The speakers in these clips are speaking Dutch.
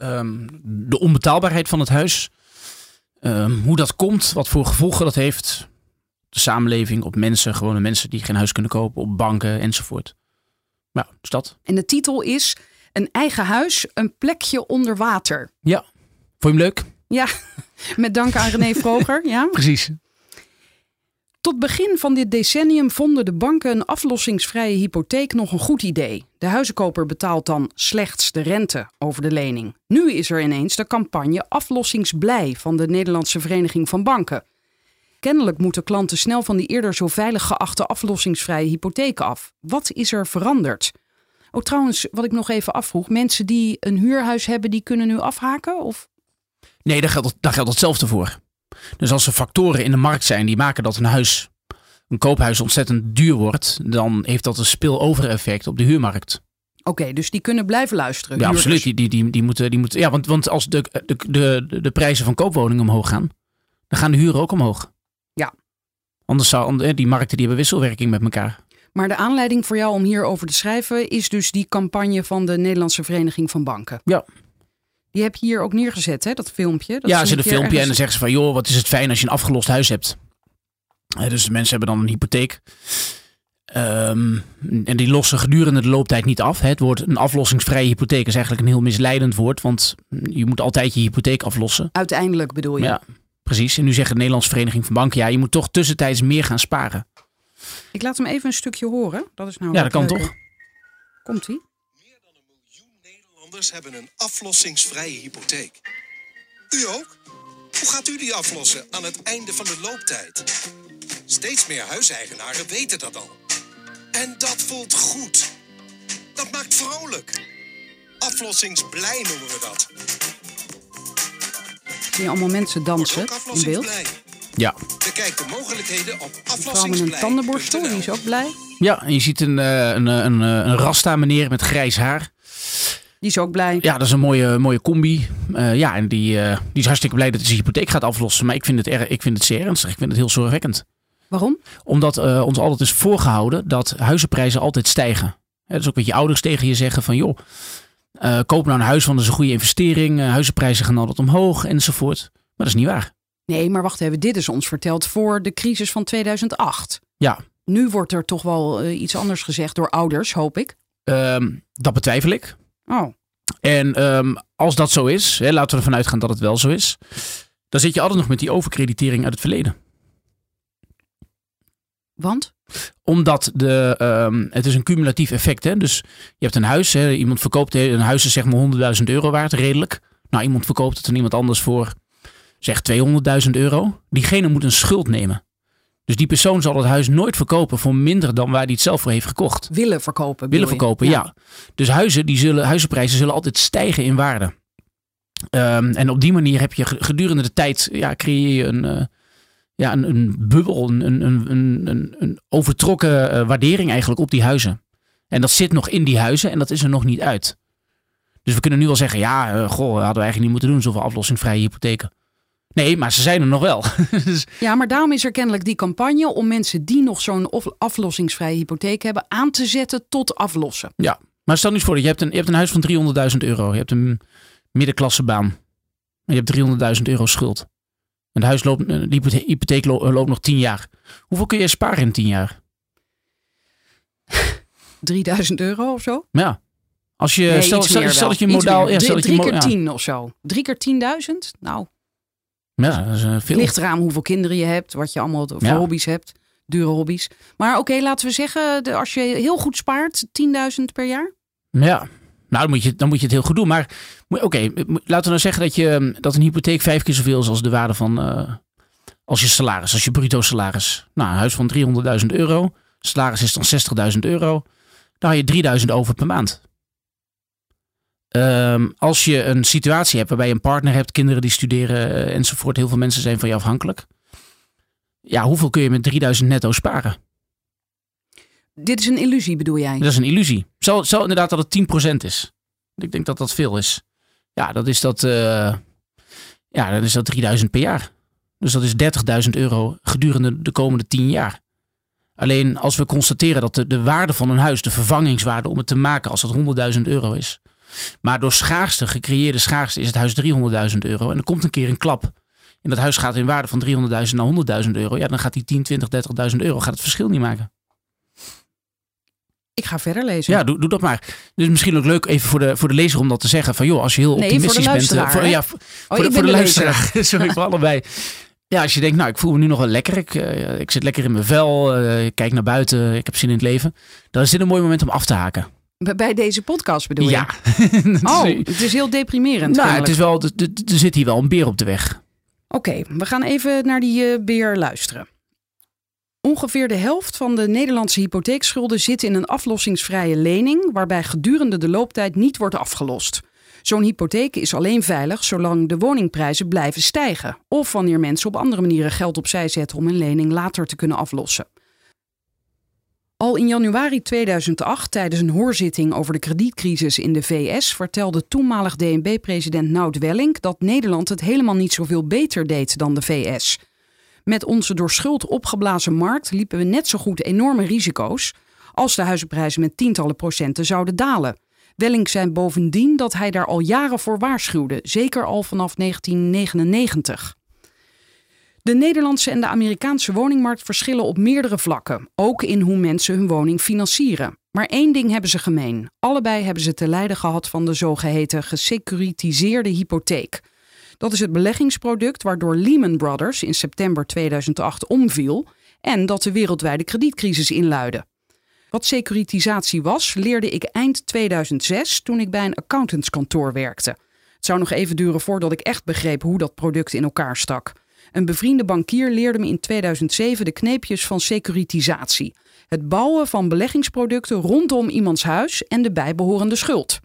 Ehm, de onbetaalbaarheid van het huis. Ehm, hoe dat komt, wat voor gevolgen dat heeft. De samenleving, op mensen, gewone mensen die geen huis kunnen kopen, op banken enzovoort. Nou, dus dat. En de titel is Een eigen huis, een plekje onder water. Ja. Vond je hem leuk? Ja, met dank aan René Vroger. Ja. Precies. Tot begin van dit decennium vonden de banken een aflossingsvrije hypotheek nog een goed idee. De huizenkoper betaalt dan slechts de rente over de lening. Nu is er ineens de campagne Aflossingsblij van de Nederlandse Vereniging van Banken. Kennelijk moeten klanten snel van die eerder zo veilig geachte aflossingsvrije hypotheek af. Wat is er veranderd? Oh, trouwens, wat ik nog even afvroeg: mensen die een huurhuis hebben, die kunnen nu afhaken? Of Nee, daar geldt, daar geldt hetzelfde voor. Dus als er factoren in de markt zijn die maken dat een huis, een koophuis ontzettend duur wordt, dan heeft dat een spillover effect op de huurmarkt. Oké, dus die kunnen blijven luisteren. Ja, huurders. absoluut. Die, die, die, die moeten, die moeten, ja, want, want als de, de, de, de prijzen van koopwoningen omhoog gaan, dan gaan de huren ook omhoog. Ja. Anders zou eh, die markten die hebben wisselwerking met elkaar. Maar de aanleiding voor jou om hierover te schrijven is dus die campagne van de Nederlandse Vereniging van Banken. Ja. Die heb je hier ook neergezet, hè, dat filmpje. Dat ja, ze een filmpje en dan zeggen ze van, joh, wat is het fijn als je een afgelost huis hebt. Eh, dus de mensen hebben dan een hypotheek. Ehm, en die lossen gedurende de looptijd niet af. Het woord een aflossingsvrije hypotheek is eigenlijk een heel misleidend woord. Want je moet altijd je hypotheek aflossen. Uiteindelijk bedoel je. Ja, precies. En nu zegt de Nederlandse Vereniging van Banken, ja, je moet toch tussentijds meer gaan sparen. Ik laat hem even een stukje horen. Dat is nou Ja, dat kan toch? Komt ie? miljoen Nederlanders hebben een aflossingsvrije hypotheek. U ook? Hoe gaat u die aflossen aan het einde van de looptijd? Steeds meer huiseigenaren weten dat al. En dat voelt goed. Dat maakt vrolijk. Aflossingsblij noemen we dat. Zie je allemaal mensen dansen in beeld. aflossingsblij. Ja. Bekijk de mogelijkheden op Vrouw met een aflossingsblij. tandenborstel, die is ook blij. Ja, en je ziet een, eh, een, eh, een, eh, een rasta meneer met grijs haar. Die is ook blij. Ja, dat is een mooie, mooie combi. Eh, ja, en die, eh, die is hartstikke blij dat hij zijn hypotheek gaat aflossen. Maar ik vind het, erg, ik vind het zeer ernstig. Ik vind het heel zorgwekkend. Waarom? Omdat eh, ons altijd is voorgehouden dat huizenprijzen altijd stijgen. Hè, dat is ook wat je ouders tegen je zeggen van joh, koop nou een huis, want dat is een goede investering. Huizenprijzen gaan altijd omhoog enzovoort. Maar dat is niet waar. Nee, maar wacht even. Dit is ons verteld voor de crisis van 2008. Ja, Nu wordt er toch wel iets anders gezegd door ouders, hoop ik. ehm, dat betwijfel ik. Oh, En ehm, als dat zo is, hè, laten we ervan uitgaan dat het wel zo is. Dan zit je altijd nog met die overkreditering uit het verleden. want? Omdat de, ehm, het is een cumulatief effect is. Dus je hebt een huis, hè, iemand verkoopt een huis is zeg maar 100.000 euro waard, redelijk. Nou, iemand verkoopt het aan iemand anders voor zeg 200.000 euro. Diegene moet een schuld nemen. Dus die persoon zal het huis nooit verkopen voor minder dan waar hij het zelf voor heeft gekocht. Willen verkopen. Willen verkopen, ja. Dus huizen, die zullen, huizenprijzen zullen altijd stijgen in waarde. Ehm, en op die manier heb je ge- gedurende de tijd, ja, creëer je een, eh, ja, een, een bubbel, een, een, een, een, een overtrokken eh, waardering eigenlijk op die huizen. En dat zit nog in die huizen en dat is er nog niet uit. Dus we kunnen nu wel zeggen, ja, eh, goh, hadden we eigenlijk niet moeten doen, zoveel aflossingvrije hypotheken. Nee, maar ze zijn er nog wel. Dus- Ja, maar daarom is er kennelijk die campagne om mensen die nog zo'n aflossingsvrije hypotheek hebben aan te zetten tot aflossen. Ja, maar stel nu eens voor dat je hebt een, je hebt een huis van 300.000 euro. Je hebt een middenklassebaan. En je hebt 300.000 euro schuld. En de huis loopt, eh, de hypothe- hypotheek lo- loopt nog 10 jaar. Hoeveel kun je sparen in 10 jaar? 3000 euro of zo? Ja, als je, Nee, stel, stel, stel dat je modaal... Ja, Drie, keer ja. 10 of zo. Drie keer 10.000? Nou, Ja, dat is eh, veel. ligt eraan hoeveel kinderen je hebt, wat je allemaal voor Ja. hobby's hebt. Dure hobby's. Maar oké, laten we zeggen, als je heel goed spaart, 10.000 per jaar? Ja, nou dan moet, je, dan moet je het heel goed doen. Maar oké, laten we nou zeggen dat, je, dat een hypotheek vijf keer zoveel is als de waarde van... eh, als je salaris, als je bruto salaris. Nou, een huis van 300.000 euro. Salaris is dan 60.000 euro. Dan haal je 3000 over per maand. Ehm, als je een situatie hebt waarbij je een partner hebt, kinderen die studeren eh, enzovoort, heel veel mensen zijn van je afhankelijk. Ja, hoeveel kun je met 3000 netto sparen? Dit is een illusie, bedoel jij? Dat is een illusie. Zo, zo inderdaad dat het 10% is. Ik denk dat dat veel is. Ja, dat is dat, eh, ja, dan is dat 3000 per jaar. Dus dat is 30.000 euro gedurende de komende 10 jaar. Alleen als we constateren dat de, de waarde van een huis, de vervangingswaarde om het te maken, als dat 100.000 euro is. Maar door schaarste, gecreëerde schaarste, is het huis 300.000 euro. En er komt een keer een klap. En dat huis gaat in waarde van 300.000 naar 100.000 euro. Ja, dan gaat die 10, 20, 30.000 euro gaat het verschil niet maken. Ik ga verder lezen. Ja, doe, doe dat maar. Dus misschien ook leuk even voor de, voor de lezer om dat te zeggen. Van joh, als je heel Nee, optimistisch voor de bent. eh, luisteraar, voor, hè? ja, voor, Oh, voor de, ben voor de de luisteraar. Sorry voor allebei. Ja, als je denkt, nou, ik voel me nu nog wel lekker. Ik, eh, ik zit lekker in mijn vel. eh, ik kijk naar buiten. Ik heb zin in het leven. Dan is dit een mooi moment om af te haken. Bij- deze podcast bedoel je? ja. Oh, het is heel deprimerend. nou, het is wel, er- zit hier wel een beer op de weg. Oké, we gaan even naar die eh, beer luisteren. Ongeveer de helft van de Nederlandse hypotheekschulden zit in een aflossingsvrije lening, waarbij gedurende de looptijd niet wordt afgelost. Zo'n hypotheek is alleen veilig zolang de woningprijzen blijven stijgen, of wanneer mensen op andere manieren geld opzij zetten om een lening later te kunnen aflossen. Al in januari 2008, tijdens een hoorzitting over de kredietcrisis in de VS, vertelde toenmalig DNB-president Nout Welling dat Nederland het helemaal niet zoveel beter deed dan de VS. Met onze door schuld opgeblazen markt liepen we net zo goed enorme risico's als de huizenprijzen met tientallen procenten zouden dalen. Welling zei bovendien dat hij daar al jaren voor waarschuwde, zeker al vanaf 1999. De Nederlandse en de Amerikaanse woningmarkt verschillen op meerdere vlakken, ook in hoe mensen hun woning financieren. Maar één ding hebben ze gemeen. Allebei hebben ze te lijden gehad van de zogeheten gesecuritiseerde hypotheek. Dat is het beleggingsproduct waardoor Lehman Brothers in september 2008 omviel en dat de wereldwijde kredietcrisis inluidde. Wat securitisatie was, leerde ik eind 2006 toen ik bij een accountantskantoor werkte. Het zou nog even duren voordat ik echt begreep hoe dat product in elkaar stak. Een bevriende bankier leerde me in 2007 de kneepjes van securitisatie. Het bouwen van beleggingsproducten rondom iemands huis en de bijbehorende schuld.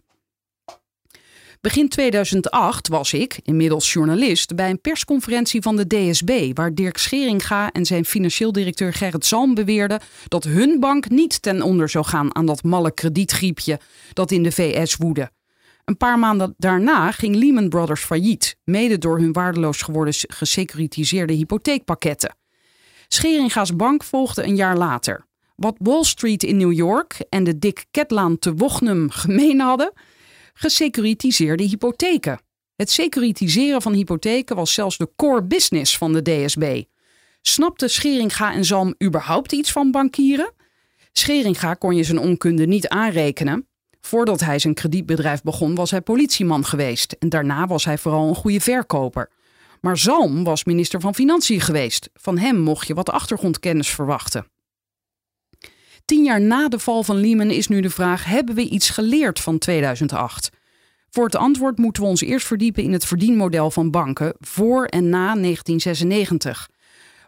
Begin 2008 was ik, inmiddels journalist, bij een persconferentie van de DSB, waar Dirk Scheringa en zijn financieel directeur Gerrit Zalm beweerden dat hun bank niet ten onder zou gaan aan dat malle kredietgriepje dat in de VS woedde. Een paar maanden daarna ging Lehman Brothers failliet, mede door hun waardeloos geworden gesecuritiseerde hypotheekpakketten. Scheringa's bank volgde een jaar later. Wat Wall Street in New York en de Dick Ketlaan te Wochnum gemeen hadden, gesecuritiseerde hypotheken. Het securitiseren van hypotheken was zelfs de core business van de DSB. Snapte Scheringa en Zalm überhaupt iets van bankieren? Scheringa kon je zijn onkunde niet aanrekenen. Voordat hij zijn kredietbedrijf begon, was hij politieman geweest. En daarna was hij vooral een goede verkoper. Maar Zalm was minister van Financiën geweest. Van hem mocht je wat achtergrondkennis verwachten. Tien jaar na de val van Lehman is nu de vraag: hebben we iets geleerd van 2008? Voor het antwoord moeten we ons eerst verdiepen in het verdienmodel van banken voor en na 1996.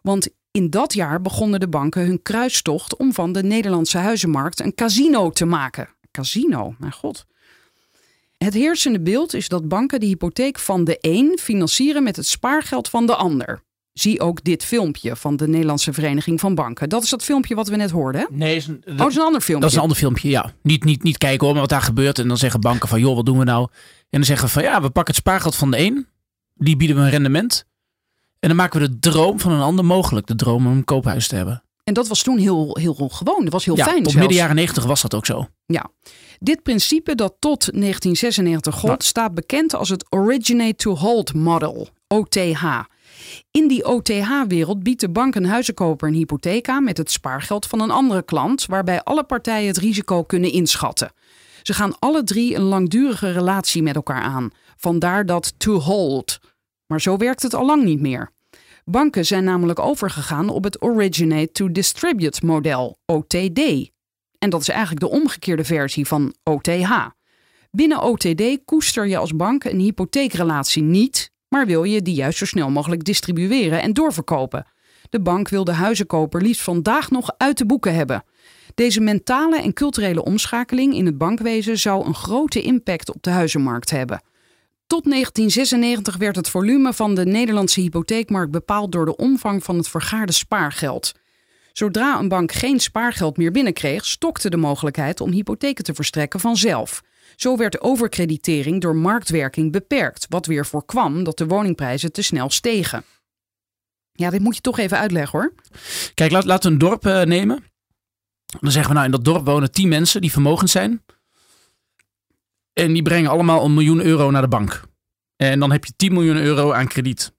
Want in dat jaar begonnen de banken hun kruistocht om van de Nederlandse huizenmarkt een casino te maken. Casino, mijn god. Het heersende beeld is dat banken de hypotheek van de een financieren met het spaargeld van de ander. Zie ook dit filmpje van de Nederlandse Vereniging van Banken. Dat is dat filmpje wat we net hoorden, hè? Nee, is een, Oh, dat is een ander filmpje. Dat is een ander filmpje, ja. Niet, niet, niet kijken hoor, maar wat daar gebeurt. En dan zeggen banken van, joh, wat doen we nou? En dan zeggen we van, ja, we pakken het spaargeld van de een. Die bieden we een rendement. En dan maken we de droom van een ander mogelijk. De droom om een koophuis te hebben. En dat was toen heel, heel gewoon. Dat was heel ja, fijn. tot zelfs. midden jaren negentig was dat ook zo. Ja. Dit principe dat tot 1996 gold, Nou. staat bekend als het Originate to Hold Model, OTH. In die OTH-wereld biedt de bank een huizenkoper een hypotheek aan met het spaargeld van een andere klant, waarbij alle partijen het risico kunnen inschatten. Ze gaan alle drie een langdurige relatie met elkaar aan. Vandaar dat to hold. Maar zo werkt het al lang niet meer. Banken zijn namelijk overgegaan op het Originate to Distribute model, OTD. En dat is eigenlijk de omgekeerde versie van OTH. Binnen OTD koester je als bank een hypotheekrelatie niet, maar wil je die juist zo snel mogelijk distribueren en doorverkopen. De bank wil de huizenkoper liefst vandaag nog uit de boeken hebben. Deze mentale en culturele omschakeling in het bankwezen zou een grote impact op de huizenmarkt hebben. Tot 1996 werd het volume van de Nederlandse hypotheekmarkt bepaald door de omvang van het vergaarde spaargeld. Zodra een bank geen spaargeld meer binnenkreeg, stokte de mogelijkheid om hypotheken te verstrekken vanzelf. Zo werd overkreditering door marktwerking beperkt, wat weer voorkwam dat de woningprijzen te snel stegen. Ja, dit moet je toch even uitleggen hoor. Kijk, laat, laten we een dorp uh, nemen. Dan zeggen we nou, in dat dorp wonen 10 mensen die vermogend zijn. En die brengen allemaal een miljoen euro naar de bank. En dan heb je 10 miljoen euro aan krediet.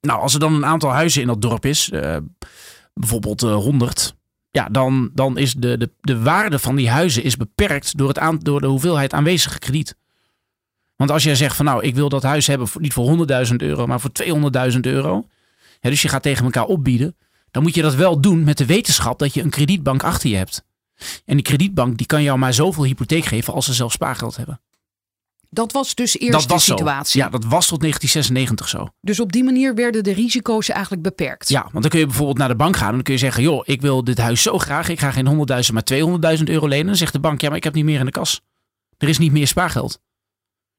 Nou, als er dan een aantal huizen in dat dorp is, uh, bijvoorbeeld uh, 100, ja, dan, dan is de, de, de waarde van die huizen is beperkt door, het aan, door de hoeveelheid aanwezige krediet. Want als jij zegt van nou, ik wil dat huis hebben voor, niet voor 100.000 euro, maar voor 200.000 euro. Dus je gaat tegen elkaar opbieden. Dan moet je dat wel doen met de wetenschap dat je een kredietbank achter je hebt. En die kredietbank die kan jou maar zoveel hypotheek geven als ze zelf spaargeld hebben. Dat was dus eerst dat was de situatie. Zo. Ja, dat was tot 1996 zo. Dus op die manier werden de risico's eigenlijk beperkt. Ja, want dan kun je bijvoorbeeld naar de bank gaan en dan kun je zeggen: joh, ik wil dit huis zo graag. Ik ga geen 100.000, maar 200.000 euro lenen. Dan zegt de bank: ja, maar ik heb niet meer in de kas. Er is niet meer spaargeld.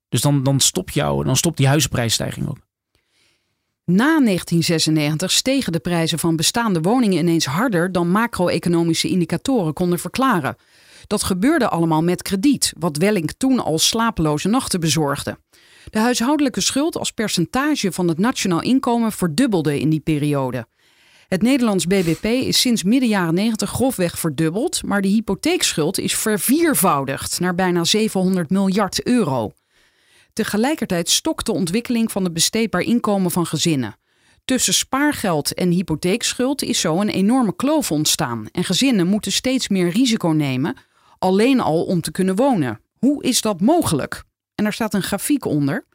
Dus dan, dan, stop jou, dan stopt die huizenprijsstijging ook. Na 1996 stegen de prijzen van bestaande woningen ineens harder dan macro-economische indicatoren konden verklaren. Dat gebeurde allemaal met krediet, wat Wellink toen al slapeloze nachten bezorgde. De huishoudelijke schuld als percentage van het nationaal inkomen verdubbelde in die periode. Het Nederlands BBP is sinds midden jaren 90 grofweg verdubbeld, maar de hypotheekschuld is verviervoudigd naar bijna 700 miljard euro. Tegelijkertijd stokt de ontwikkeling van het besteedbaar inkomen van gezinnen. Tussen spaargeld en hypotheekschuld is zo een enorme kloof ontstaan en gezinnen moeten steeds meer risico nemen, alleen al om te kunnen wonen. Hoe is dat mogelijk? En daar staat een grafiek onder,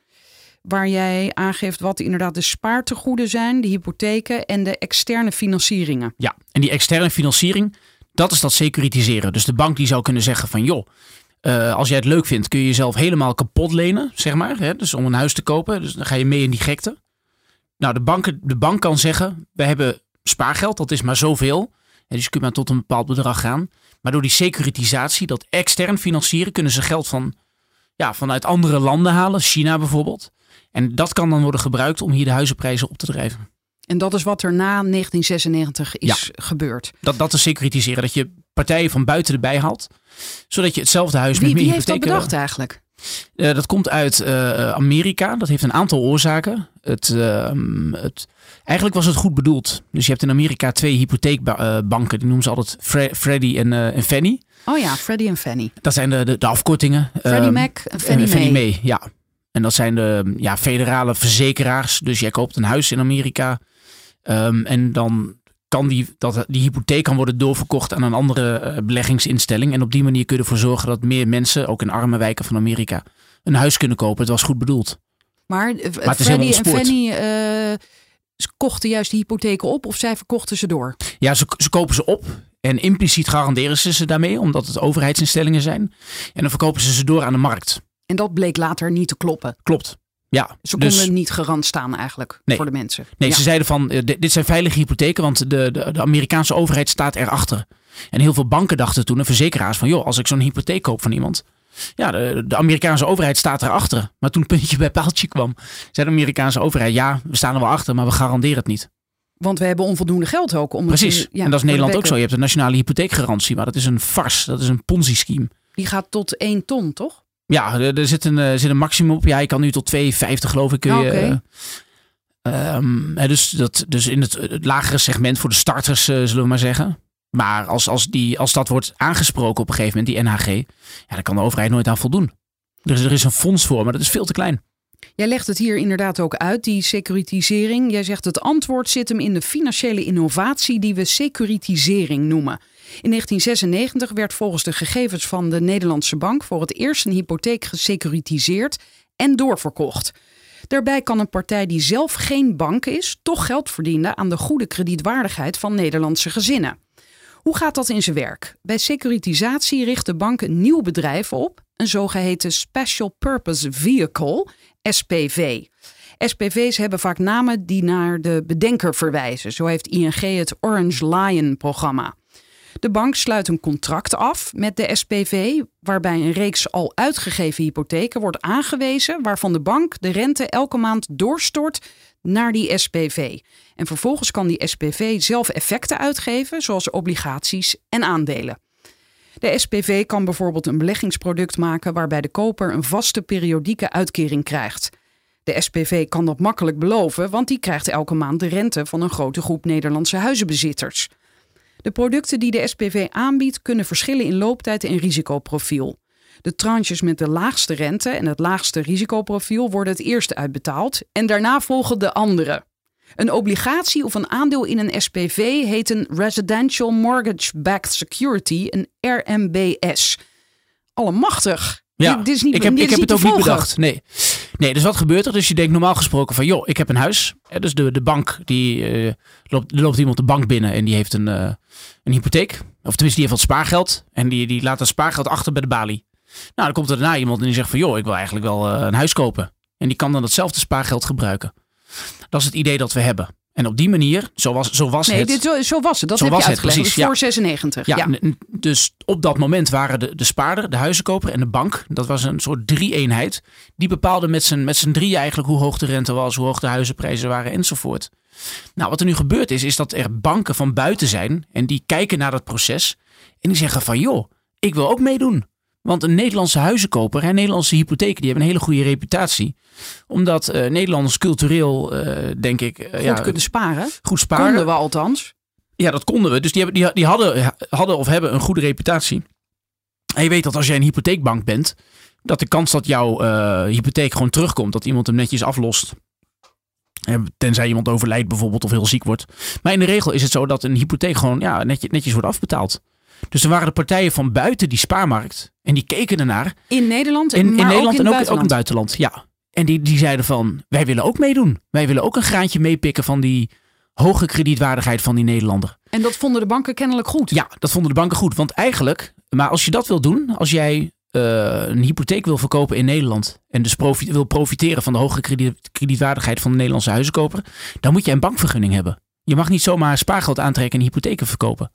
waar jij aangeeft wat inderdaad de spaartegoeden zijn, de hypotheken en de externe financieringen. Ja, en die externe financiering, dat is dat securitiseren. Dus de bank die zou kunnen zeggen van joh, uh, als jij het leuk vindt, kun je jezelf helemaal kapot lenen, zeg maar. Hè? Dus om een huis te kopen. Dus dan ga je mee in die gekte. Nou, de, banken, de bank kan zeggen, we hebben spaargeld, dat is maar zoveel. En dus je kunt maar tot een bepaald bedrag gaan. Maar door die securitisatie, dat extern financieren, kunnen ze geld van, ja, vanuit andere landen halen. China bijvoorbeeld. En dat kan dan worden gebruikt om hier de huizenprijzen op te drijven. En dat is wat er na 1996 is gebeurd. Dat, dat is securitiseren. Dat je partijen van buiten erbij haalt. Zodat je hetzelfde huis wie, met meer Wie heeft dat bedacht eigenlijk? Uh, dat komt uit uh, Amerika. Dat heeft een aantal oorzaken. Het, uh, het, eigenlijk was het goed bedoeld. Dus je hebt in Amerika twee hypotheekbanken. Die noemen ze altijd Fre Freddie en, en, Fannie. Oh ja, Freddie en Fannie. Dat zijn de, de, de afkortingen. Freddie Mac en Fannie Mae. Mae. Ja. En dat zijn de ja, federale verzekeraars. Dus jij koopt een huis in Amerika. Um, en dan kan die, dat, die hypotheek kan worden doorverkocht aan een andere uh, beleggingsinstelling. En op die manier kun je ervoor zorgen dat meer mensen, ook in arme wijken van Amerika, een huis kunnen kopen. Het was goed bedoeld. Maar, uh, maar Freddie en Fannie uh, kochten juist die hypotheken op of zij verkochten ze door? Ja, ze, ze kopen ze op. En impliciet garanderen ze ze daarmee, omdat het overheidsinstellingen zijn. En dan verkopen ze ze door aan de markt. En dat bleek later niet te kloppen. Klopt. Ja, ze dus, konden niet garant staan eigenlijk nee, voor de mensen. Nee, ja. ze zeiden van dit zijn veilige hypotheken, want de, de, de, Amerikaanse overheid staat erachter. En heel veel banken dachten toen, en verzekeraars, van joh, als ik zo'n hypotheek koop van iemand. Ja, de, de, Amerikaanse overheid staat erachter. Maar toen puntje bij paaltje kwam, zei de Amerikaanse overheid, ja, we staan er wel achter, maar we garanderen het niet. Want we hebben onvoldoende geld ook. Om Precies, het, ja, en dat is Nederland ook zo. Je hebt de nationale hypotheekgarantie, maar dat is een fars, dat is een ponzi-scheme. Die gaat tot 1 ton, toch? Ja, er, er zit, een, er zit een maximum op. Ja, je kan nu tot 2,50 geloof ik. Kun je, okay. uh, um, dus, dat, dus in het, het, lagere segment voor de starters, uh, zullen we maar zeggen. Maar als, als, die, als dat wordt aangesproken op een gegeven moment, die NHG, ja, dan kan de overheid nooit aan voldoen. Er is, er is een fonds voor, maar dat is veel te klein. Jij legt het hier inderdaad ook uit, die securitisering. Jij zegt het antwoord zit hem in de financiële innovatie die we securitisering noemen. In 1996 werd volgens de gegevens van de Nederlandse Bank voor het eerst een hypotheek gesecuritiseerd en doorverkocht. Daarbij kan een partij die zelf geen bank is, toch geld verdienen aan de goede kredietwaardigheid van Nederlandse gezinnen. Hoe gaat dat in zijn werk? Bij securitisatie richt de bank een nieuw bedrijf op, een zogeheten Special Purpose Vehicle, SPV. SPV's hebben vaak namen die naar de bedenker verwijzen. Zo heeft ING het Orange Lion programma. De bank sluit een contract af met de SPV, waarbij een reeks al uitgegeven hypotheken wordt aangewezen, waarvan de bank de rente elke maand doorstort naar die SPV. En vervolgens kan die SPV zelf effecten uitgeven, zoals obligaties en aandelen. De SPV kan bijvoorbeeld een beleggingsproduct maken waarbij de koper een vaste periodieke uitkering krijgt. De SPV kan dat makkelijk beloven, want die krijgt elke maand de rente van een grote groep Nederlandse huizenbezitters. De producten die de SPV aanbiedt kunnen verschillen in looptijd en risicoprofiel. De tranches met de laagste rente en het laagste risicoprofiel worden het eerst uitbetaald en daarna volgen de andere. Een obligatie of een aandeel in een SPV heet een Residential Mortgage Backed Security, een RMBS. Allemachtig. Ja, dit, dit is niet, ik heb, ik heb het ook niet bedacht. Nee. Nee, dus wat gebeurt er? Dus je denkt normaal gesproken van, joh, ik heb een huis. Dus de, de bank, die eh, loopt, er loopt iemand de bank binnen en die heeft een, eh, een hypotheek. Of tenminste, die heeft wat spaargeld. En die, die laat dat spaargeld achter bij de balie. Nou, dan komt er daarna iemand en die zegt van, joh, ik wil eigenlijk wel eh, een huis kopen. En die kan dan hetzelfde spaargeld gebruiken. Dat is het idee dat we hebben. En op die manier, zo was, zo was Nee, het. dit, zo, zo was het. Dat Zo heb was je het, uitgelegd. precies, voor 96. Ja, dus op dat moment waren de, de spaarder, de huizenkoper en de bank, dat was een soort drie-eenheid, die bepaalde met z'n, met z'n drieën eigenlijk hoe hoog de rente was, hoe hoog de huizenprijzen waren enzovoort. Nou, wat er nu gebeurd is, is dat er banken van buiten zijn en die kijken naar dat proces en die zeggen van joh, ik wil ook meedoen. Want een Nederlandse huizenkoper en Nederlandse hypotheken, die hebben een hele goede reputatie. Omdat eh, Nederlanders cultureel, eh, denk ik, eh, Goed ja, kunnen sparen. goed sparen. Konden we althans. Ja, dat konden we. Dus die, hebben, die, die hadden, hadden of hebben een goede reputatie. En je weet dat als jij een hypotheekbank bent, dat de kans dat jouw hypotheek gewoon terugkomt, dat iemand hem netjes aflost. Tenzij iemand overlijdt bijvoorbeeld of heel ziek wordt. Maar in de regel is het zo dat een hypotheek gewoon ja, netjes, netjes wordt afbetaald. Dus er waren de partijen van buiten die spaarmarkt. En die keken ernaar. In Nederland, In, in Nederland ook in en ook, ook in het buitenland. Ja. En die, die zeiden van, wij willen ook meedoen. Wij willen ook een graantje meepikken van die hoge kredietwaardigheid van die Nederlander. En dat vonden de banken kennelijk goed. Ja, dat vonden de banken goed. Want eigenlijk, maar als je dat wil doen, als jij eh, een hypotheek wil verkopen in Nederland en dus profi- wil profiteren van de hoge krediet, kredietwaardigheid van de Nederlandse huizenkoper, dan moet je een bankvergunning hebben. Je mag niet zomaar spaargeld aantrekken en hypotheken verkopen.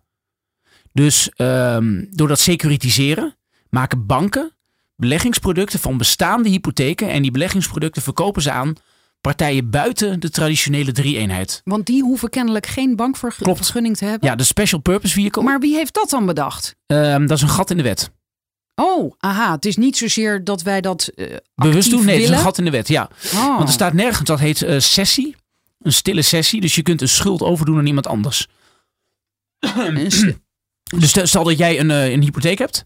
Dus ehm, door dat securitiseren maken banken beleggingsproducten van bestaande hypotheken en die beleggingsproducten verkopen ze aan partijen buiten de traditionele drie-eenheid. Want die hoeven kennelijk geen bankvergunning te hebben. Ja, de special purpose vehicle, Maar wie heeft dat dan bedacht? ehm, dat is een gat in de wet. Oh, aha. Het is niet zozeer dat wij dat eh Bewust doen? Nee, het is een gat in de wet, ja. Oh. Want er staat nergens, dat heet eh, sessie. Een stille sessie. Dus je kunt een schuld overdoen aan iemand anders. Een Dus stel- dat jij een, eh, een hypotheek hebt.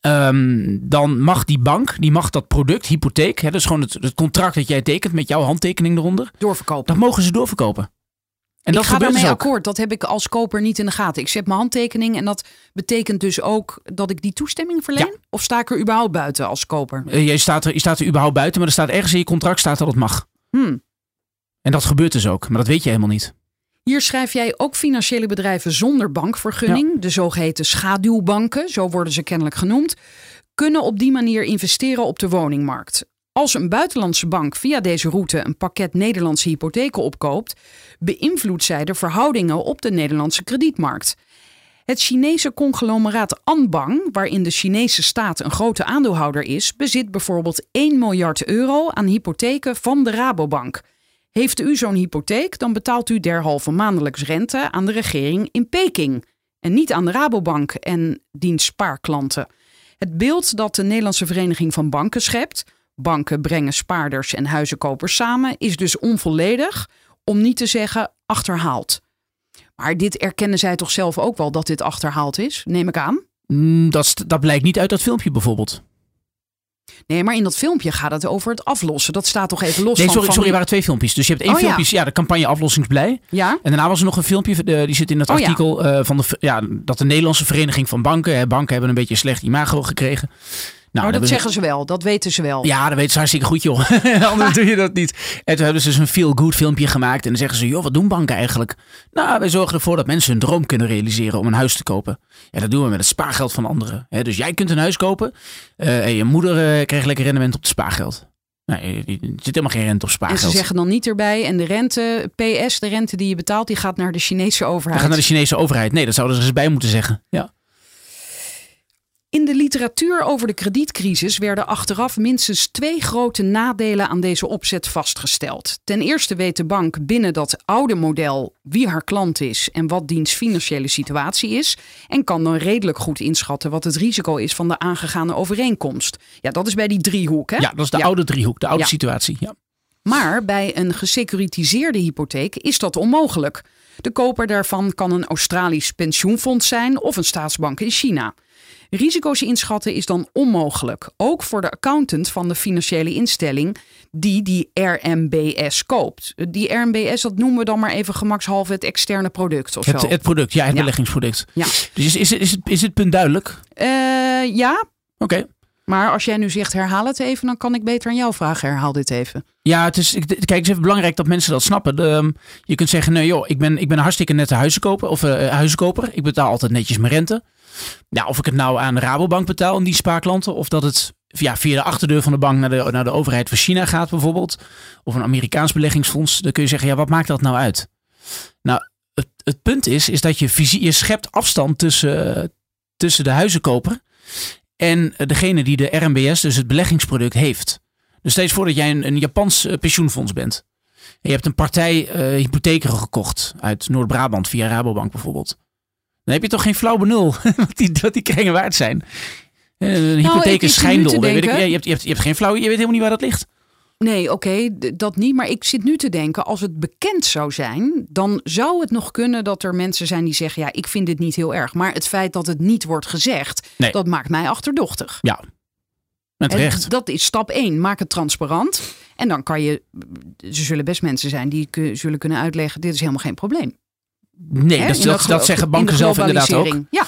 ehm, dan mag die bank, die mag dat product, hypotheek, hè, dus gewoon het, het contract dat jij tekent met jouw handtekening eronder, doorverkopen. dat mogen ze doorverkopen. En dat ik ga gebeurt daarmee dus akkoord. Dat heb ik als koper niet in de gaten. Ik zet mijn handtekening en dat betekent dus ook dat ik die toestemming verleen? Of sta ik er überhaupt buiten als koper? Eh, je, staat er, je staat er überhaupt buiten, maar er staat ergens in je contract staat dat het mag. Hmm. En dat gebeurt dus ook, maar dat weet je helemaal niet. Hier schrijf jij ook financiële bedrijven zonder bankvergunning, de zogeheten schaduwbanken, zo worden ze kennelijk genoemd, kunnen op die manier investeren op de woningmarkt. Als een buitenlandse bank via deze route een pakket Nederlandse hypotheken opkoopt, beïnvloedt zij de verhoudingen op de Nederlandse kredietmarkt. Het Chinese conglomeraat Anbang, waarin de Chinese staat een grote aandeelhouder is, bezit bijvoorbeeld 1 miljard euro aan hypotheken van de Rabobank. Heeft u zo'n hypotheek, dan betaalt u derhalve maandelijks rente aan de regering in Peking. En niet aan de Rabobank en diens spaarklanten. Het beeld dat de Nederlandse Vereniging van Banken schept, banken brengen spaarders en huizenkopers samen, is dus onvolledig, om niet te zeggen achterhaald. Maar dit erkennen zij toch zelf ook wel dat dit achterhaald is, neem ik aan? Mm, Dat, dat blijkt niet uit dat filmpje bijvoorbeeld. Nee, maar in dat filmpje gaat het over het aflossen. Dat staat toch even los Nee, van... sorry, van sorry, er waren twee filmpjes. Dus je hebt één Oh, filmpje, ja, de campagne Aflossingsblij. Ja? En daarna was er nog een filmpje, eh, die zit in het Oh, ja. artikel, eh, van de, ja, dat de Nederlandse Vereniging van Banken, hè, banken hebben een beetje een slecht imago gekregen. Nou, Oh, dat zeggen ze wel, dat weten ze wel. Ja, dat weten ze hartstikke goed, joh. Anders doe je dat niet. En toen hebben ze dus een feel-good filmpje gemaakt. En dan zeggen ze, joh, wat doen banken eigenlijk? Nou, wij zorgen ervoor dat mensen hun droom kunnen realiseren om een huis te kopen. Ja, dat doen we met het spaargeld van anderen. dus jij kunt een huis kopen. eh, en je moeder eh, krijgt lekker rendement op het spaargeld. Nee, er zit helemaal geen rente op En spaargeld. ze zeggen dan niet erbij. En de rente, PS, de rente die je betaalt, die gaat naar de Chinese overheid. gaan naar de Chinese overheid. Nee, dat zouden ze eens bij moeten zeggen. Ja. In de literatuur over de kredietcrisis werden achteraf minstens twee grote nadelen aan deze opzet vastgesteld. Ten eerste weet de bank binnen dat oude model wie haar klant is en wat diens financiële situatie is. En kan dan redelijk goed inschatten wat het risico is van de aangegane overeenkomst. Ja, dat is bij die driehoek. Hè? ja, dat is de oude driehoek, de oude Ja. situatie. Ja. Maar bij een gesecuritiseerde hypotheek is dat onmogelijk. De koper daarvan kan een Australisch pensioenfonds zijn of een staatsbank in China. Risico's inschatten is dan onmogelijk, ook voor de accountant van de financiële instelling die die RMBS koopt. Die RMBS, dat noemen we dan maar even gemakshalve het externe product of Het, zo. het product, ja, het Ja. beleggingsproduct. Ja. Dus is, is, is, het, is het punt duidelijk? Eh, ja, Oké. maar als jij nu zegt herhaal het even, dan kan ik beter aan jou vragen. Herhaal dit even. Ja, het is, kijk, het is even belangrijk dat mensen dat snappen. De, ehm, je kunt zeggen, nee joh, ik ben, ik ben een hartstikke nette huizenkoper, of, eh, huizenkoper. Ik betaal altijd netjes mijn rente. Ja, of ik het nou aan Rabobank betaal, en die spaarklanten, of dat het ja, via de achterdeur van de bank naar de, naar de overheid van China gaat bijvoorbeeld. Of een Amerikaans beleggingsfonds. Dan kun je zeggen, ja, wat maakt dat nou uit? Nou, het, het punt is, is dat je, fysie- je schept afstand tussen, tussen de huizenkoper en degene die de RMBS, dus het beleggingsproduct, heeft. Dus steeds voor dat jij een, een Japans eh, pensioenfonds bent. En je hebt een partij eh hypotheken gekocht uit Noord-Brabant via Rabobank bijvoorbeeld. Dan heb je toch geen flauw benul wat die, wat die kringen waard zijn. Eh, Een hypotheek Nou, ik is schijndel. Weet ik, je, hebt, je, hebt, je hebt geen flauw, je weet helemaal niet waar dat ligt. Nee, oké, dat niet. Maar ik zit nu te denken, als het bekend zou zijn, dan zou het nog kunnen dat er mensen zijn die zeggen, ja, ik vind dit niet heel erg. Maar het feit dat het niet wordt gezegd, Nee. dat maakt mij achterdochtig. Ja, met En recht. dat is stap één. Maak het transparant. En dan kan je, er zullen best mensen zijn die zullen kunnen uitleggen, dit is helemaal geen probleem. Nee, Hè, dat, dat, zeggen banken zelf inderdaad ook. Ja.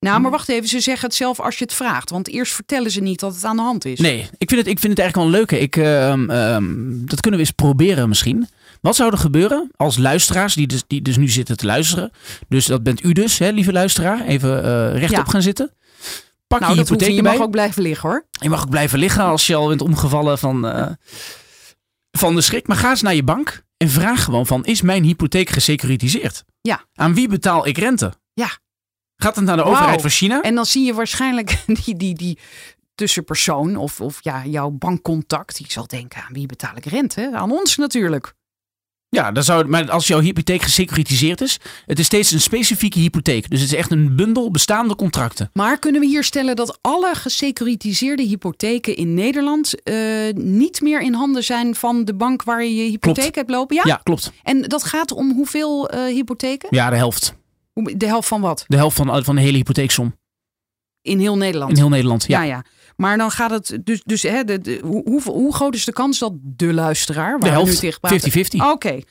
Nou, maar wacht even, ze zeggen het zelf als je het vraagt. Want eerst vertellen ze niet dat het aan de hand is. Nee, ik vind het, ik vind het eigenlijk wel een leuke. Ik, ehm, ehm, dat kunnen we eens proberen misschien. Wat zou er gebeuren als luisteraars, die dus, die dus nu zitten te luisteren. Dus dat bent u dus, hè, lieve luisteraar. Even eh, rechtop Ja. gaan zitten. Pak nou, je hypotheek niet. Je mag ook blijven liggen hoor. Je mag ook blijven liggen als je al bent omgevallen van, eh, van de schrik. Maar ga eens naar je bank en vraag gewoon van, is mijn hypotheek gesecuritiseerd? Ja. Aan wie betaal ik rente? Ja. Gaat het naar de overheid van China? En dan zie je waarschijnlijk die, die, die tussenpersoon of, of ja, jouw bankcontact. Die zal denken, aan wie betaal ik rente? Aan ons natuurlijk. Ja, dan zou, maar als jouw hypotheek gesecuritiseerd is, het is steeds een specifieke hypotheek. Dus het is echt een bundel bestaande contracten. Maar kunnen we hier stellen dat alle gesecuritiseerde hypotheken in Nederland eh, niet meer in handen zijn van de bank waar je je hypotheek Klopt. hebt lopen? Ja? Ja, klopt. En dat gaat om hoeveel eh, hypotheken? Ja, de helft. De helft van wat? De helft van, van de hele hypotheeksom In heel Nederland? in heel Nederland. Ja. Ja, ja. Maar dan gaat het dus, dus hè, de, de, hoe, hoe, hoe groot is de kans dat de luisteraar, waar De we nu helft, tegen praten- 50-50. Oké, Maar,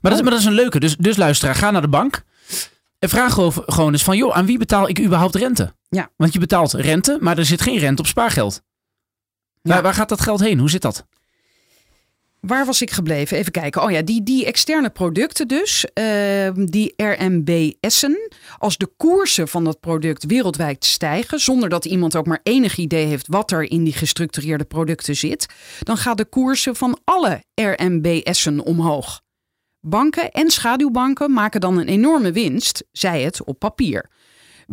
dat, is- maar dat is een leuke. Dus, dus luisteraar, ga naar de bank. En vraag gewoon- gewoon eens van, joh, aan wie betaal ik überhaupt rente? Ja. Want je betaalt rente, maar er zit geen rente op spaargeld. Ja. Waar, waar gaat dat geld heen? Hoe zit dat? Waar was ik gebleven? Even kijken. Oh ja, die, die externe producten dus, ehm, die RMBS'en. Als de koersen van dat product wereldwijd stijgen, zonder dat iemand ook maar enig idee heeft wat er in die gestructureerde producten zit, dan gaan de koersen van alle RMBS'en omhoog. Banken en schaduwbanken maken dan een enorme winst, zij het op papier.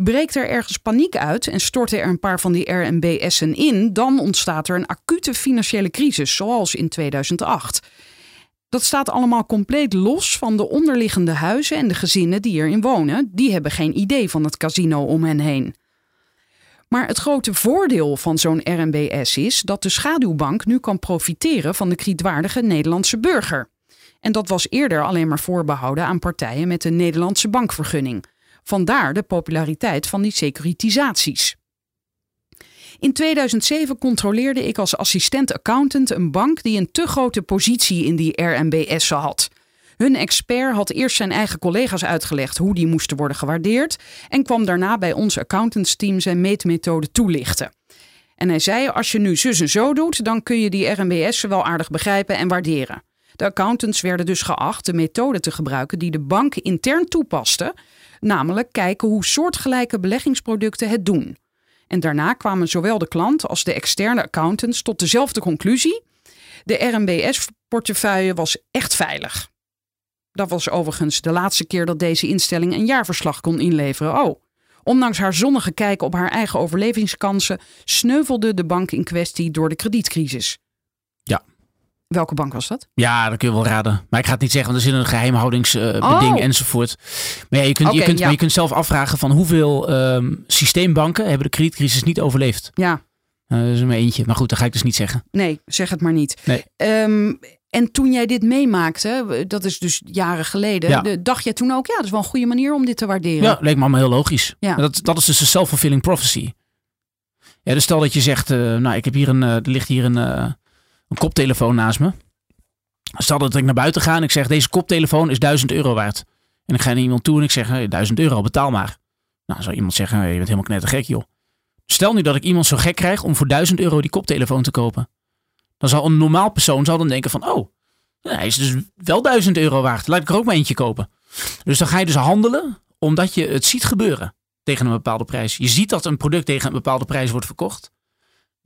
Breekt er ergens paniek uit en storten er een paar van die RMBS'en in, dan ontstaat er een acute financiële crisis, zoals in 2008. Dat staat allemaal compleet los van de onderliggende huizen en de gezinnen die erin wonen. Die hebben geen idee van het casino om hen heen. Maar het grote voordeel van zo'n RMBS is dat de schaduwbank nu kan profiteren van de kredietwaardige Nederlandse burger. En dat was eerder alleen maar voorbehouden aan partijen met een Nederlandse bankvergunning. Vandaar de populariteit van die securitisaties. In 2007 controleerde ik als assistent-accountant een bank die een te grote positie in die RMBS'en had. Hun expert had eerst zijn eigen collega's uitgelegd hoe die moesten worden gewaardeerd en kwam daarna bij ons accountantsteam zijn meetmethode toelichten. En hij zei: Als je nu zus en zo doet, dan kun je die RMBS'en wel aardig begrijpen en waarderen. De accountants werden dus geacht de methode te gebruiken die de bank intern toepaste, namelijk kijken hoe soortgelijke beleggingsproducten het doen. En daarna kwamen zowel de klant als de externe accountants tot dezelfde conclusie. De RMBS-portefeuille was echt veilig. Dat was overigens de laatste keer dat deze instelling een jaarverslag kon inleveren. Oh, ondanks haar zonnige kijk op haar eigen overlevingskansen, sneuvelde de bank in kwestie door de kredietcrisis. Welke bank was dat? Ja, dat kun je wel raden. Maar ik ga het niet zeggen, want er zit een geheimhoudingsbeding Oh. enzovoort. Maar ja, je kunt, je, kunt, ja. je kunt zelf afvragen van hoeveel ehm, systeembanken hebben de kredietcrisis niet overleefd. Ja, Eh, dat is er maar eentje. Maar goed, dat ga ik dus niet zeggen. nee, zeg het maar niet. Nee. Ehm, en toen jij dit meemaakte, dat is dus jaren geleden, Ja. de- dacht jij toen ook, ja, dat is wel een goede manier om dit te waarderen. Ja, leek me allemaal heel logisch. Ja. Dat, dat is dus een self-fulfilling prophecy. Ja, dus stel dat je zegt, eh, nou, ik heb hier een, eh, er ligt hier een, een koptelefoon naast me. Stel dat ik naar buiten ga en ik zeg, deze koptelefoon is 1000 euro waard. En ik ga naar iemand toe en ik zeg, hey, 1000 euro, betaal maar. Nou, zou iemand zeggen, je bent helemaal knettergek, joh. Stel nu dat ik iemand zo gek krijg om voor 1000 euro die koptelefoon te kopen. Dan zal een normaal persoon zal dan denken van, oh, hij is dus wel 1000 euro waard. Laat ik er ook maar eentje kopen. Dus dan ga je dus handelen omdat je het ziet gebeuren tegen een bepaalde prijs. Je ziet dat een product tegen een bepaalde prijs wordt verkocht.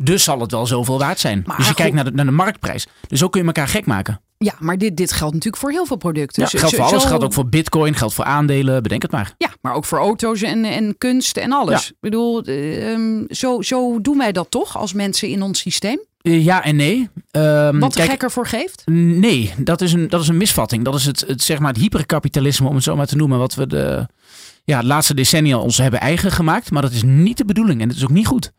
Dus zal het wel zoveel waard zijn. Maar dus je kijkt naar de, naar de marktprijs. Dus zo kun je elkaar gek maken. Ja, maar dit, dit geldt natuurlijk voor heel veel producten. Ja, Zo- geldt voor alles. zo- Geldt ook voor bitcoin. Geldt voor aandelen. Bedenk het maar. Ja, maar ook voor auto's en, en kunst en alles. Ja. Ik bedoel, eh, ehm, zo, zo doen wij dat toch als mensen in ons systeem? Eh, ja en nee. Ehm, Wat de kijk, gek ervoor geeft? Nee, dat is een, dat is een misvatting. Dat is het, het, zeg maar het hyperkapitalisme, om het zo maar te noemen. Wat we de, ja, de laatste decennia ons hebben eigen gemaakt. Maar dat is niet de bedoeling. En het is ook niet goed.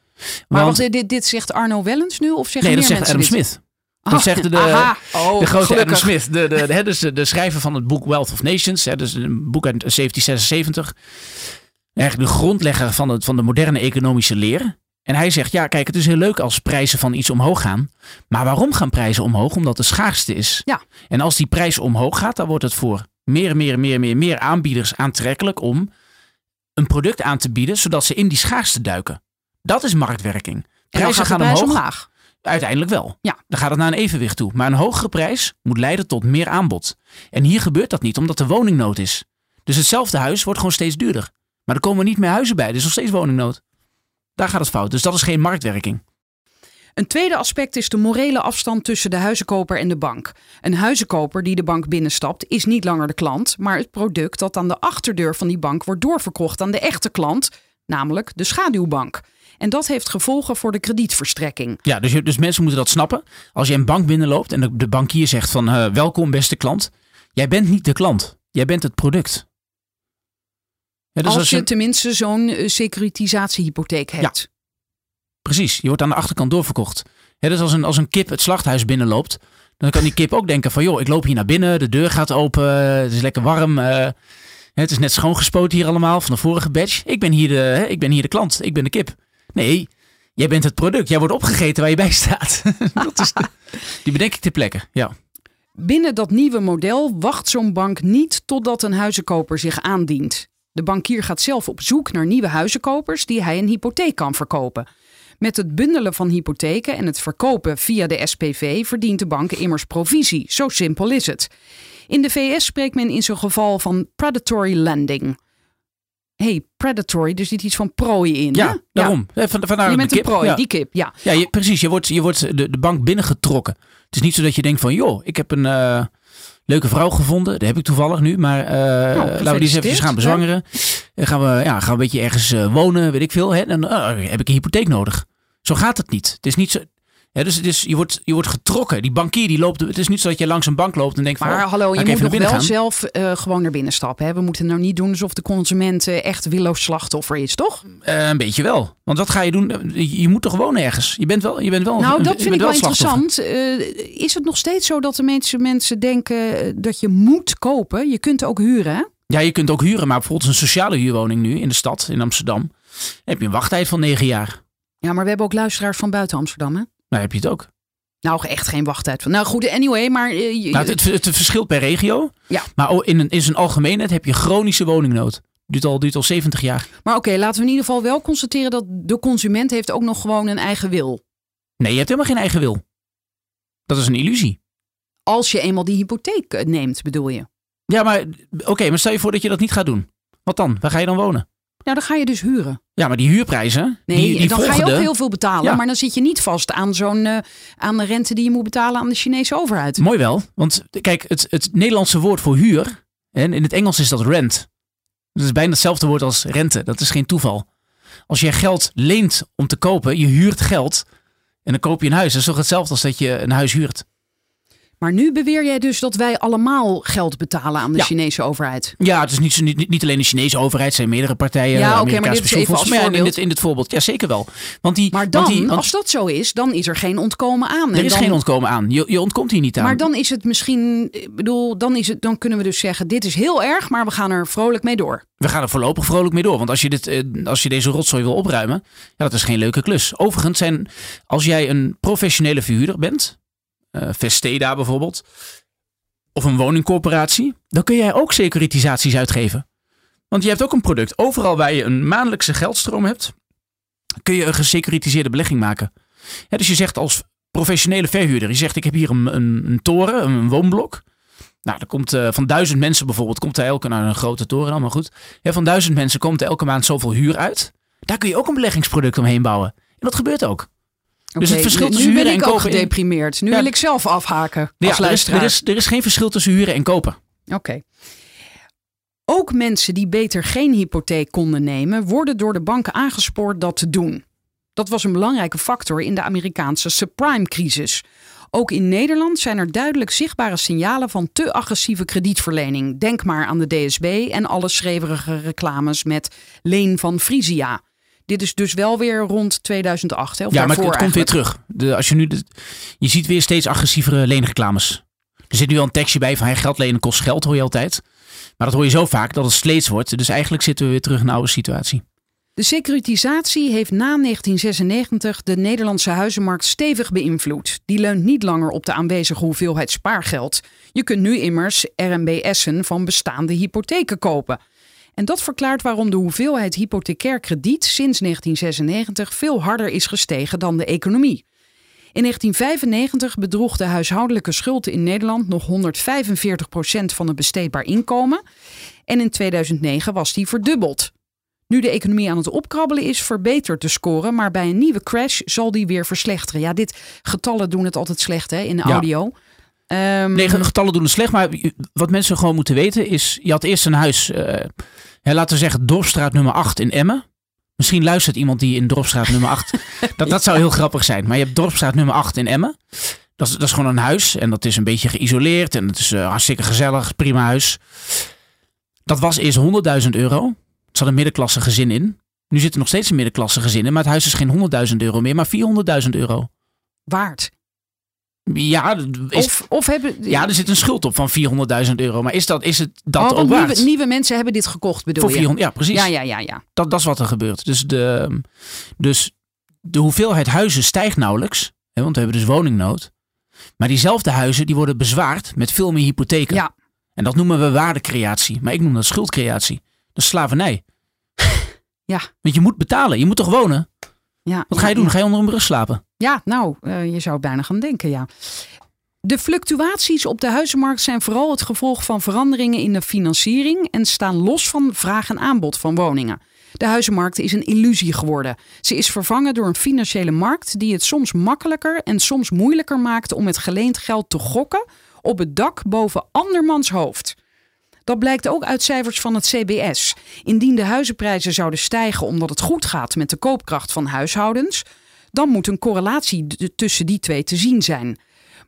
Maar Want- dit, dit zegt Arno Wellens nu? Of zeggen nee, dat zegt Adam? Smith. Dat Ah, zegt de, aha. Oh, de grote gelukkig. Adam Smith, de, de, de, dus de, de schrijver van het boek Wealth of Nations, hè, dus een boek uit 1776. Eigenlijk de grondlegger van, het, van de moderne economische leer. En hij zegt, ja kijk, het is heel leuk als prijzen van iets omhoog gaan. Maar waarom gaan prijzen omhoog? Omdat de schaarste is. Ja. En als die prijs omhoog gaat, dan wordt het voor meer, meer, meer, meer, meer aanbieders aantrekkelijk om een product aan te bieden, zodat ze in die schaarste duiken. Dat is marktwerking. Prijzen gaan omhoog. omlaag. Uiteindelijk wel. Ja. Dan gaat het naar een evenwicht toe. Maar een hogere prijs moet leiden tot meer aanbod. En hier gebeurt dat niet, omdat er woningnood is. Dus hetzelfde huis wordt gewoon steeds duurder. Maar er komen niet meer huizen bij, er is nog steeds woningnood. Daar gaat het fout. Dus dat is geen marktwerking. Een tweede aspect is de morele afstand tussen de huizenkoper en de bank. Een huizenkoper die de bank binnenstapt is niet langer de klant, maar het product dat aan de achterdeur van die bank wordt doorverkocht aan de echte klant, namelijk de schaduwbank. En dat heeft gevolgen voor de kredietverstrekking. Ja, dus, dus mensen moeten dat snappen. Als je een bank binnenloopt en de, de bankier zegt van eh, welkom beste klant. Jij bent niet de klant. Jij bent het product. Ja, dus als als je tenminste zo'n eh, securitisatiehypotheek hebt. Precies, je wordt aan de achterkant doorverkocht. Hè, dus als een, als een kip het slachthuis binnenloopt, dan kan die kip ook denken van... joh, ik loop hier naar binnen, de deur gaat open, het is lekker warm. eh, het is net schoongespoten hier allemaal van de vorige batch. Ik ben hier de, ik ben hier de klant, ik ben de kip. Nee, jij bent het product. Jij wordt opgegeten waar je bij staat. Dat is de- die bedenk ik ter plekke, ja. Binnen dat nieuwe model wacht zo'n bank niet totdat een huizenkoper zich aandient. De bankier gaat zelf op zoek naar nieuwe huizenkopers die hij een hypotheek kan verkopen. Met het bundelen van hypotheken en het verkopen via de SPV verdient de bank immers provisie. Zo simpel is het. In de VS spreekt men in zo'n geval van predatory lending. Hey, predatory, er zit iets van prooi in. hè? Ja, daarom. Eh, Van, vandaar Je bent een prooi, Ja. die kip, ja. Ja, je, precies. Je wordt, je wordt de, de bank binnengetrokken. Het is niet zo dat je denkt van, joh, ik heb een eh, leuke vrouw gevonden. Dat heb ik toevallig nu. Maar eh, laten we die eens even gaan bezwangeren. En gaan we, ja, gaan we een beetje ergens eh, wonen, weet ik veel. Hè? Dan eh, heb ik een hypotheek nodig. Zo gaat het niet. Het is niet zo... Ja, dus het is, je, wordt, je wordt getrokken. Die bankier die loopt... Het is niet zo dat je langs een bank loopt en denkt van... Maar oh, hallo, je moet nog wel gaan. zelf eh, gewoon naar binnen stappen. Hè? We moeten nou niet doen alsof de consument eh, echt willoos slachtoffer is, toch? Eh, een beetje wel. Want wat ga je doen? Je, je moet toch wonen ergens? Je bent wel, je bent wel nou, dat vind ik wel interessant. Eh, is het nog steeds zo dat de mensen, mensen denken eh, dat je moet kopen? Je kunt ook huren, hè? Ja, je kunt ook huren, maar bijvoorbeeld een sociale huurwoning nu in de stad, in Amsterdam. Dan heb je een wachttijd van negen jaar. Ja, maar we hebben ook luisteraars van buiten Amsterdam, hè? Nou heb je het ook. Nou, echt geen wachttijd van. Nou goed, anyway, maar... eh, je- Nou, het, het, het verschilt per regio. Ja. Maar in, een, in zijn algemeenheid heb je chronische woningnood. Duurt al, duurt al 70 jaar. Maar oké, laten we in ieder geval wel constateren dat de consument heeft ook nog gewoon een eigen wil. Nee, je hebt helemaal geen eigen wil. Dat is een illusie. Als je eenmaal die hypotheek eh, neemt, bedoel je? Ja, maar oké, maar stel je voor dat je dat niet gaat doen. Wat dan? Waar ga je dan wonen? Ja, dan ga je dus huren. Ja, maar die huurprijzen, Nee, die, die dan ga je ook heel veel betalen. Ja. Maar dan zit je niet vast aan zo'n eh, aan de rente die je moet betalen aan de Chinese overheid. Mooi wel, want kijk, het, het Nederlandse woord voor huur, en in het Engels is dat rent. Dat is bijna hetzelfde woord als rente, dat is geen toeval. Als je geld leent om te kopen, je huurt geld en dan koop je een huis. Dat is toch hetzelfde als dat je een huis huurt? Maar nu beweer jij dus dat wij allemaal geld betalen aan de Ja. Chinese overheid. Ja, het is niet, niet, niet alleen de Chinese overheid, het zijn meerdere partijen. Ja, oké, maar dit is even als ja, in, voorbeeld. dit, in dit voorbeeld, ja zeker wel. Want die, Maar dan, want die, want als dat zo is, dan is er geen ontkomen aan. er En is dan- geen ontkomen aan. Je, je ontkomt hier niet aan. Maar dan is het misschien, ik bedoel, dan, is het, dan kunnen we dus zeggen: dit is heel erg, maar we gaan er vrolijk mee door. We gaan er voorlopig vrolijk mee door. Want als je, dit, eh, als je deze rotzooi wil opruimen, ja, dat is geen leuke klus. Overigens zijn, als jij een professionele verhuurder bent, Vesteda bijvoorbeeld, of een woningcorporatie, dan kun jij ook securitisaties uitgeven. Want je hebt ook een product. Overal waar je een maandelijkse geldstroom hebt, kun je een gesecuritiseerde belegging maken. Dus je zegt als professionele verhuurder, je zegt ik heb hier een, een, een toren, een woonblok. Nou, er komt eh, van duizend mensen bijvoorbeeld, komt er elke, nou een grote toren maar goed. Ja, van duizend mensen komt er elke maand zoveel huur uit. Daar kun je ook een beleggingsproduct omheen bouwen. En dat gebeurt ook. Dus het verschil nu- tussen nu huren ben en ik ook kopen in- gedeprimeerd. Nu Ja. wil ik zelf afhaken als Ja, er, is, er, is, er is geen verschil tussen huren en kopen. Oké. Ook mensen die beter geen hypotheek konden nemen, worden door de banken aangespoord dat te doen. Dat was een belangrijke factor in de Amerikaanse subprime-crisis. Ook in Nederland zijn er duidelijk zichtbare signalen van te agressieve kredietverlening. Denk maar aan de DSB en alle schreeuwerige reclames met leen van Frisia. Dit is dus wel weer rond 2008. Hè, of ja, maar het, komt weer terug. De, als je, nu de, je ziet weer steeds agressievere leenreclames. Er zit nu al een tekstje bij van hey, geld lenen kost geld, hoor je altijd. Maar dat hoor je zo vaak dat het sleets wordt. Dus eigenlijk zitten we weer terug in de oude situatie. De securitisatie heeft na 1996 de Nederlandse huizenmarkt stevig beïnvloed. Die leunt niet langer op de aanwezige hoeveelheid spaargeld. Je kunt nu immers RMBS'en van bestaande hypotheken kopen. En dat verklaart waarom de hoeveelheid hypothecair krediet sinds 1996 veel harder is gestegen dan de economie. In 1995 bedroeg de huishoudelijke schuld in Nederland nog 145% van het besteedbaar inkomen. En in 2009 was die verdubbeld. Nu de economie aan het opkrabbelen is, verbetert de score. Maar bij een nieuwe crash zal die weer verslechteren. Ja, dit getallen doen het altijd slecht hè, in de Ja. audio. Nee, getallen doen het slecht. Maar wat mensen gewoon moeten weten is... Je had eerst een huis, eh, ja, laten we zeggen, Dorpstraat nummer 8 in Emmen. Misschien luistert iemand die in Dorpstraat nummer 8. dat, dat zou heel grappig zijn. Maar je hebt Dorpstraat nummer 8 in Emmen. Dat is, dat is gewoon een huis. En dat is een beetje geïsoleerd. En het is eh, hartstikke gezellig. Prima huis. Dat was eerst 100.000 euro. Er zat een middenklasse gezin in. Nu zit er nog steeds een middenklasse gezin in. Maar het huis is geen 100.000 euro meer, maar 400.000 euro. waard. Ja, is, Of, of hebben. ja, er zit een schuld op van 400.000 euro. Maar is, dat, is het dat Oh, ook waard? nieuwe, nieuwe mensen hebben dit gekocht, bedoel Voor je? 400, ja, precies. Ja, ja, ja, ja. Dat, dat is wat er gebeurt. Dus de, dus de hoeveelheid huizen stijgt nauwelijks. Hè, want we hebben dus woningnood. Maar diezelfde huizen die worden bezwaard met veel meer hypotheken. Ja. En dat noemen we waardecreatie. Maar ik noem dat schuldcreatie. Dat is slavernij. Ja. Want je moet betalen. Je moet toch wonen? Ja Wat ga je doen? Ga je onder een brug slapen? Ja, nou, eh, je zou bijna gaan denken, ja. De fluctuaties op de huizenmarkt zijn vooral het gevolg van veranderingen in de financiering en staan los van vraag en aanbod van woningen. De huizenmarkt is een illusie geworden. Ze is vervangen door een financiële markt die het soms makkelijker en soms moeilijker maakt om met geleend geld te gokken op het dak boven andermans hoofd. Dat blijkt ook uit cijfers van het CBS. Indien de huizenprijzen zouden stijgen omdat het goed gaat met de koopkracht van huishoudens, dan moet een correlatie tussen die twee te zien zijn.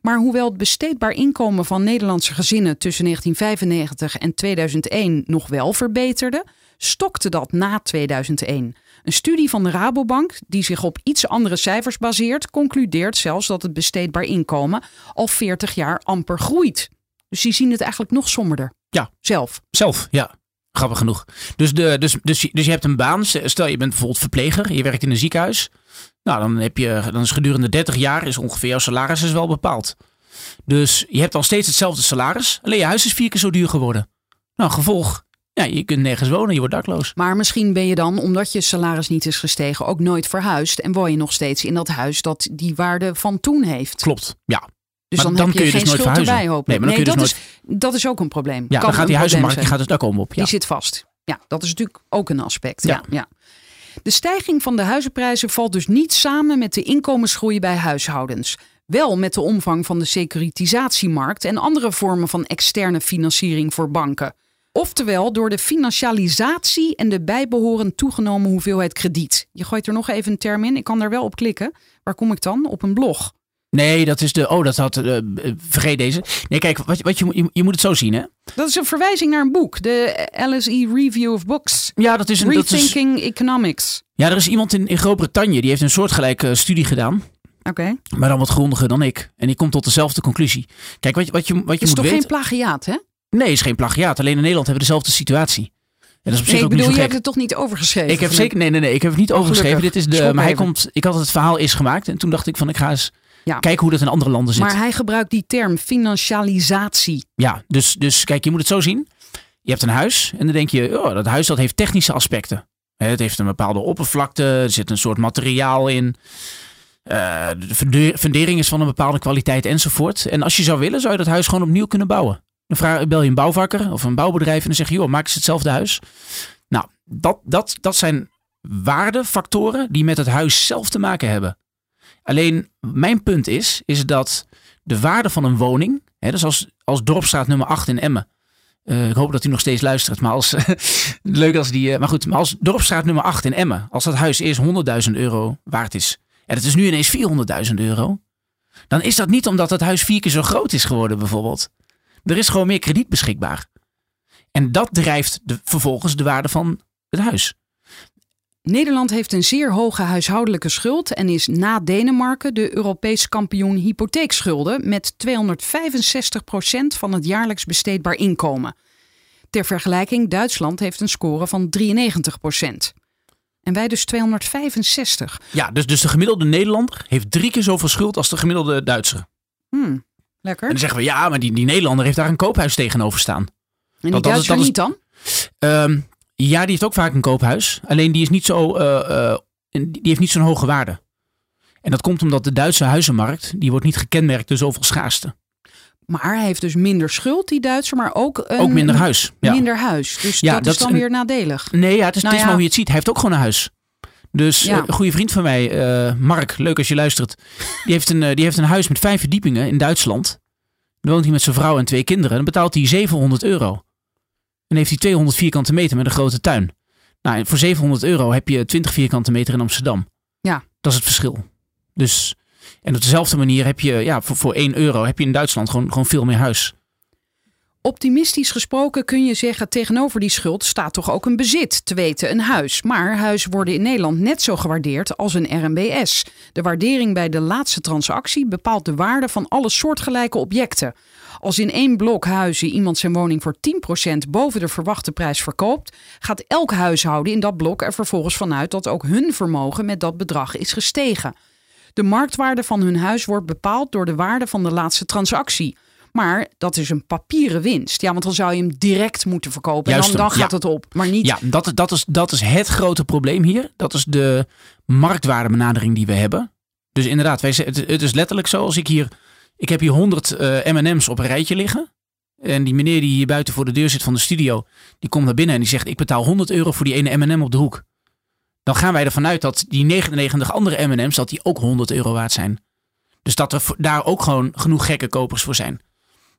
Maar hoewel het besteedbaar inkomen van Nederlandse gezinnen tussen 1995 en 2001 nog wel verbeterde, stokte dat na 2001. Een studie van de Rabobank, die zich op iets andere cijfers baseert, concludeert zelfs dat het besteedbaar inkomen al 40 jaar amper groeit. Dus die zien het eigenlijk nog somberder. Ja. Zelf. Zelf, ja. Grappig genoeg. Dus, de, dus, dus, dus je hebt een baan. Stel je bent bijvoorbeeld verpleger. Je werkt in een ziekenhuis. Nou, dan, heb je, dan is gedurende 30 jaar is ongeveer jouw salaris is wel bepaald. Dus je hebt dan steeds hetzelfde salaris. Alleen je huis is vier keer zo duur geworden. Nou, gevolg. Ja, je kunt nergens wonen. Je wordt dakloos. Maar misschien ben je dan, omdat je salaris niet is gestegen, ook nooit verhuisd. En woon je nog steeds in dat huis dat die waarde van toen heeft. Klopt, ja. Dus dan, dan heb je, kun je geen dus nooit schuld verhuizen. erbij hopen. Nee, maar dan kun je dat, dus is, dat is ook een probleem. Ja, Kan dan gaat die huizenmarkt die gaat het dak om op. Ja. Die zit vast. Ja, dat is natuurlijk ook een aspect. Ja. Ja. Ja, De stijging van de huizenprijzen valt dus niet samen met de inkomensgroei bij huishoudens. Wel met de omvang van de securitisatiemarkt en andere vormen van externe financiering voor banken. Oftewel door de financialisatie en de bijbehorend toegenomen hoeveelheid krediet. Je gooit er nog even een term in, ik kan daar wel op klikken. Waar kom ik dan? Op een blog. Nee, dat is de. Oh, dat had. eh, eh, vergeet deze. Nee, kijk, wat, wat je, moet- je, je moet het zo zien, hè? Dat is een verwijzing naar een boek, de LSE Review of Books. Ja, dat is een. Dat is, Rethinking Economics. ja, er is iemand in, in Groot-Brittannië die heeft een soortgelijke studie gedaan. Oké. Maar dan wat grondiger dan ik. En die komt tot dezelfde conclusie. Kijk, wat, je- wat je, wat je Het is moet toch weten. geen plagiaat, hè? Nee, is geen plagiaat. Alleen in Nederland hebben we dezelfde situatie. En dat is op zich Nee, ik bedoel, je hebt het toch niet overgeschreven? Ik heb zeker, nee, nee, nee, ik heb het niet Oh, overgeschreven. Dit is de, maar hij komt, ik had het verhaal eerst gemaakt en toen dacht ik van ik ga eens Ja. kijken hoe dat in andere landen zit. Maar hij gebruikt die term financialisatie. Ja, dus, dus kijk, je moet het zo zien. Je hebt een huis en dan denk je, oh, dat huis dat heeft technische aspecten. Het heeft een bepaalde oppervlakte, er zit een soort materiaal in. Eh, de funde- fundering is van een bepaalde kwaliteit enzovoort. En als je zou willen, zou je dat huis gewoon opnieuw kunnen bouwen. Dan vraag, bel je een bouwvakker of een bouwbedrijf en dan zeg je, joh, maak eens hetzelfde huis. Nou, dat, dat, dat zijn waardefactoren die met het huis zelf te maken hebben. Alleen mijn punt is, is dat de waarde van een woning, hè, dus als, als Dorpstraat nummer 8 in Emmen. eh, ik hoop dat u nog steeds luistert, maar als, leuk als die, eh, maar goed, maar als Dorpstraat nummer 8 in Emmen, als dat huis eerst 100.000 euro waard is en het is nu ineens 400.000 euro, dan is dat niet omdat het huis vier keer zo groot is geworden bijvoorbeeld. Er is gewoon meer krediet beschikbaar. En dat drijft de, vervolgens de waarde van het huis. Nederland heeft een zeer hoge huishoudelijke schuld en is na Denemarken de Europees kampioen hypotheekschulden met 265% van het jaarlijks besteedbaar inkomen. Ter vergelijking, Duitsland heeft een score van 93%. En wij dus 265. Ja, dus, dus de gemiddelde Nederlander heeft drie keer zoveel schuld als de gemiddelde Duitser. Hmm, lekker. En dan zeggen we, ja, maar die, die Nederlander heeft daar een koophuis tegenover staan. En die dat Duitser dat is- niet dan? Ehm, ja, die heeft ook vaak een koophuis. Alleen die is niet zo, eh, eh, die heeft niet zo'n hoge waarde. En dat komt omdat de Duitse huizenmarkt, die wordt niet gekenmerkt door zoveel schaarste. Maar hij heeft dus minder schuld, die Duitser, maar ook een ook minder huis. Ja. minder huis. Dus Ja, dat, dat is dan een- weer nadelig. Nee, ja, het is, Nou het is ja. maar hoe je het ziet. Hij heeft ook gewoon een huis. Dus Ja. eh, een goede vriend van mij, Mark, leuk als je luistert. Die heeft, een, die heeft een huis met vijf verdiepingen in Duitsland. Dan woont hij met zijn vrouw en twee kinderen. Dan betaalt hij 700 euro. Heeft hij 200 vierkante meter met een grote tuin. Nou, voor 700 euro heb je 20 vierkante meter in Amsterdam. Ja. Dat is het verschil. Dus, en op dezelfde manier heb je, ja, voor, voor 1 euro heb je in Duitsland gewoon, gewoon veel meer huis. Optimistisch gesproken kun je zeggen, tegenover die schuld staat toch ook een bezit, te weten een huis. Maar huizen worden in Nederland net zo gewaardeerd als een RMBS. De waardering bij de laatste transactie bepaalt de waarde van alle soortgelijke objecten. Als in één blok huizen iemand zijn woning voor 10% boven de verwachte prijs verkoopt, gaat elk huishouden in dat blok er vervolgens vanuit dat ook hun vermogen met dat bedrag is gestegen. De marktwaarde van hun huis wordt bepaald door de waarde van de laatste transactie. Maar dat is een papieren winst. Ja, want dan zou je hem direct moeten verkopen. Juist en dan, gaat ja. het op. Maar niet. Ja, dat, dat, is, dat is het grote probleem hier. Dat is de marktwaardebenadering die we hebben. Dus inderdaad, wij, het is letterlijk zo als ik hier... Ik heb hier 100 eh, M&M's op een rijtje liggen. En die meneer die hier buiten voor de deur zit van de studio... die komt naar binnen en die zegt... ik betaal 100 euro voor die ene M&M op de hoek. Dan gaan wij ervan uit dat die 99 andere M&M's... dat die ook 100 euro waard zijn. Dus dat er daar ook gewoon genoeg gekke kopers voor zijn.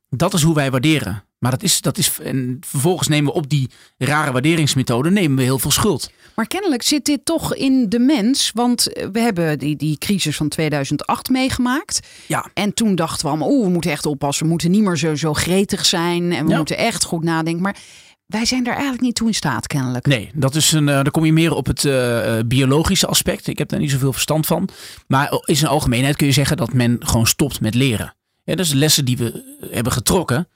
Dat is hoe wij waarderen. Maar dat is, dat is, en vervolgens nemen we op die rare waarderingsmethode nemen we heel veel schuld. Maar kennelijk zit dit toch in de mens. Want we hebben die, die crisis van 2008 meegemaakt. Ja. En toen dachten we allemaal, oeh, we moeten echt oppassen. We moeten niet meer zo, zo gretig zijn. En we Ja. moeten echt goed nadenken. Maar wij zijn daar eigenlijk niet toe in staat, kennelijk. Nee, dat is een, eh, dan kom je meer op het eh, eh, biologische aspect. Ik heb daar niet zoveel verstand van. Maar in zijn algemeenheid kun je zeggen dat men gewoon stopt met leren. Ja, dus de lessen die we hebben getrokken,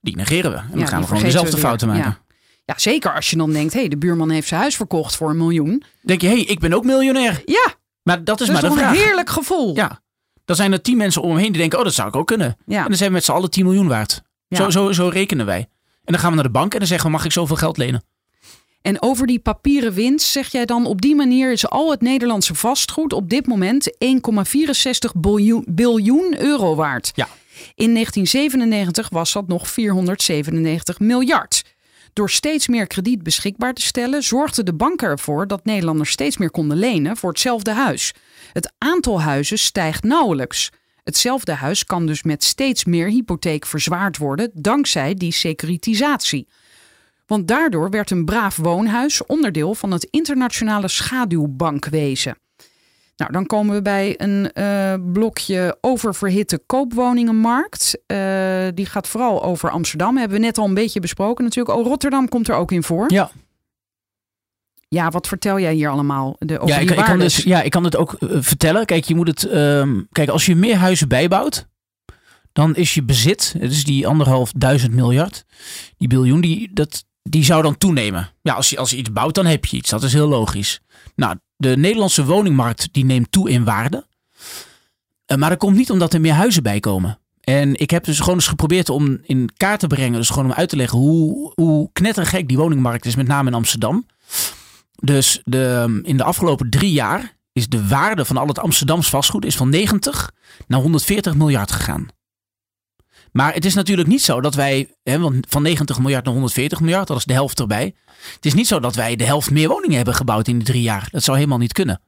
die negeren we. En dan Ja, gaan we gewoon dezelfde fouten maken. Ja. Ja, zeker als je dan denkt, hé, de buurman heeft zijn huis verkocht voor een miljoen. denk je, hé, hey, ik ben ook miljonair. Ja, Maar dat is dat is maar de een heerlijk gevoel. Ja, dan zijn er tien mensen om me heen die denken, oh, dat zou ik ook kunnen. Ja. En dan zijn we met z'n allen 10 miljoen waard. Ja. Zo, zo, zo rekenen wij. En dan gaan we naar de bank en dan zeggen we, mag ik zoveel geld lenen? En over die papieren winst zeg jij dan op die manier is al het Nederlandse vastgoed op dit moment 1,64 biljoen, biljoen euro waard. Ja. In 1997 was dat nog 497 miljard. Door steeds meer krediet beschikbaar te stellen, zorgden de banken ervoor dat Nederlanders steeds meer konden lenen voor hetzelfde huis. Het aantal huizen stijgt nauwelijks. Hetzelfde huis kan dus met steeds meer hypotheek verzwaard worden dankzij die securitisatie. Want daardoor werd een braaf woonhuis onderdeel van het internationale schaduwbankwezen. Nou, dan komen we bij een uh, blokje oververhitte koopwoningenmarkt. Uh, die gaat vooral over Amsterdam. Hebben we net al een beetje besproken natuurlijk. Oh, Rotterdam komt er ook in voor. Ja. Ja, wat vertel jij hier allemaal? De, over ja, ik, kan dus, ja, ik kan het ook uh, vertellen. Kijk, je moet het. ehm, kijk, als je meer huizen bijbouwt, dan is je bezit, het is die anderhalf duizend miljard, die biljoen, die, dat, die zou dan toenemen. Ja, als je, als je iets bouwt, dan heb je iets. Dat is heel logisch. Nou, de Nederlandse woningmarkt die neemt toe in waarde. Uh, maar dat komt niet omdat er meer huizen bij komen. En ik heb dus gewoon eens geprobeerd om in kaart te brengen, dus gewoon om uit te leggen hoe, hoe knettergek die woningmarkt is, met name in Amsterdam. Dus de, in de afgelopen drie jaar is de waarde van al het Amsterdams vastgoed is van 90 naar 140 miljard gegaan. Maar het is natuurlijk niet zo dat wij, hè, want van 90 miljard naar 140 miljard, dat is de helft erbij. Het is niet zo dat wij de helft meer woningen hebben gebouwd in die drie jaar. Dat zou helemaal niet kunnen.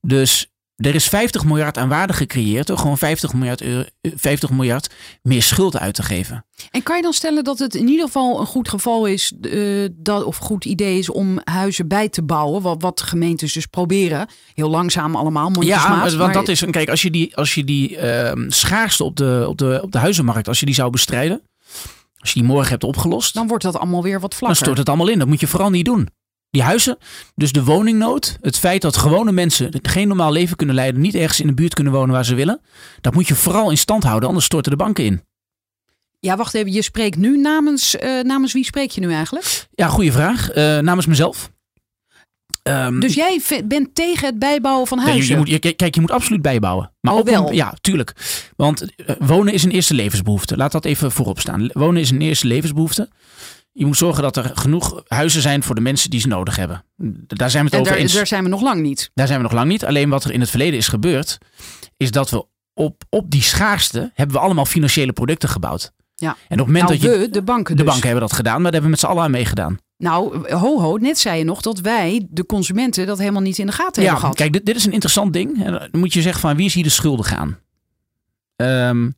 Dus er is 50 miljard aan waarde gecreëerd door gewoon 50 miljard, euro, 50 miljard meer schuld uit te geven. En kan je dan stellen dat het in ieder geval een goed geval is, uh, dat, of een goed idee is om huizen bij te bouwen? Wat, wat gemeentes dus proberen. Heel langzaam allemaal. Ja, want dat is een, kijk, als je die, als je die uh, schaarste op de, op, de, op de huizenmarkt, als je die zou bestrijden, als je die morgen hebt opgelost, dan wordt dat allemaal weer wat vlakker. Dan stort het allemaal in. Dat moet je vooral niet doen. Die huizen, dus de woningnood, het feit dat gewone mensen geen normaal leven kunnen leiden, niet ergens in de buurt kunnen wonen waar ze willen, dat moet je vooral in stand houden, anders storten de banken in. Ja, wacht even. Je spreekt nu namens, uh, namens wie spreek je nu eigenlijk? Ja, goede vraag. Uh, namens mezelf. Um, dus jij bent tegen het bijbouwen van huizen? Nee, je moet, je, kijk, je moet absoluut bijbouwen. Maar oh, ook wel? Een, ja, tuurlijk. Want uh, wonen is een eerste levensbehoefte. Laat dat even voorop staan. Wonen is een eerste levensbehoefte. Je moet zorgen dat er genoeg huizen zijn voor de mensen die ze nodig hebben. Daar zijn we het en over daar, eens. Daar zijn we nog lang niet. Daar zijn we nog lang niet. Alleen wat er in het verleden is gebeurd, is dat we op, op die schaarste hebben we allemaal financiële producten gebouwd. Ja. En op het moment nou, dat je. we, de banken De dus. banken hebben dat gedaan, maar daar hebben we met z'n allen aan meegedaan. Nou, ho ho, net zei je nog dat wij, de consumenten, dat helemaal niet in de gaten ja, hebben gehad. Kijk, dit, dit is een interessant ding. En dan moet je zeggen van wie is hier de schuldig aan? Um,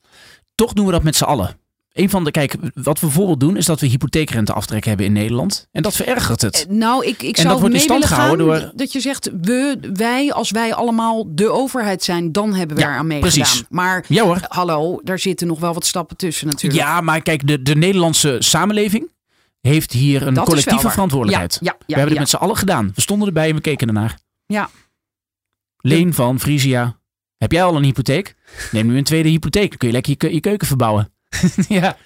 toch doen we dat met z'n allen. Een van de, kijk, wat we bijvoorbeeld doen, is dat we hypotheekrenteaftrek hebben in Nederland. En dat verergert het. Nou, ik, ik en zou dat mee willen gaan door. dat je zegt, we, wij, als wij allemaal de overheid zijn, dan hebben we Ja, eraan meegedaan. precies. Maar Ja hoor. hallo, daar zitten nog wel wat stappen tussen natuurlijk. Ja, maar kijk, de, de Nederlandse samenleving heeft hier een Dat collectieve verantwoordelijkheid. Ja, ja, ja, we hebben het met z'n allen gedaan. We stonden erbij en we keken ernaar. Ja. Leen van Frisia. Heb jij al een hypotheek? Neem nu een tweede hypotheek. Dan kun je lekker je, je keuken verbouwen. ja.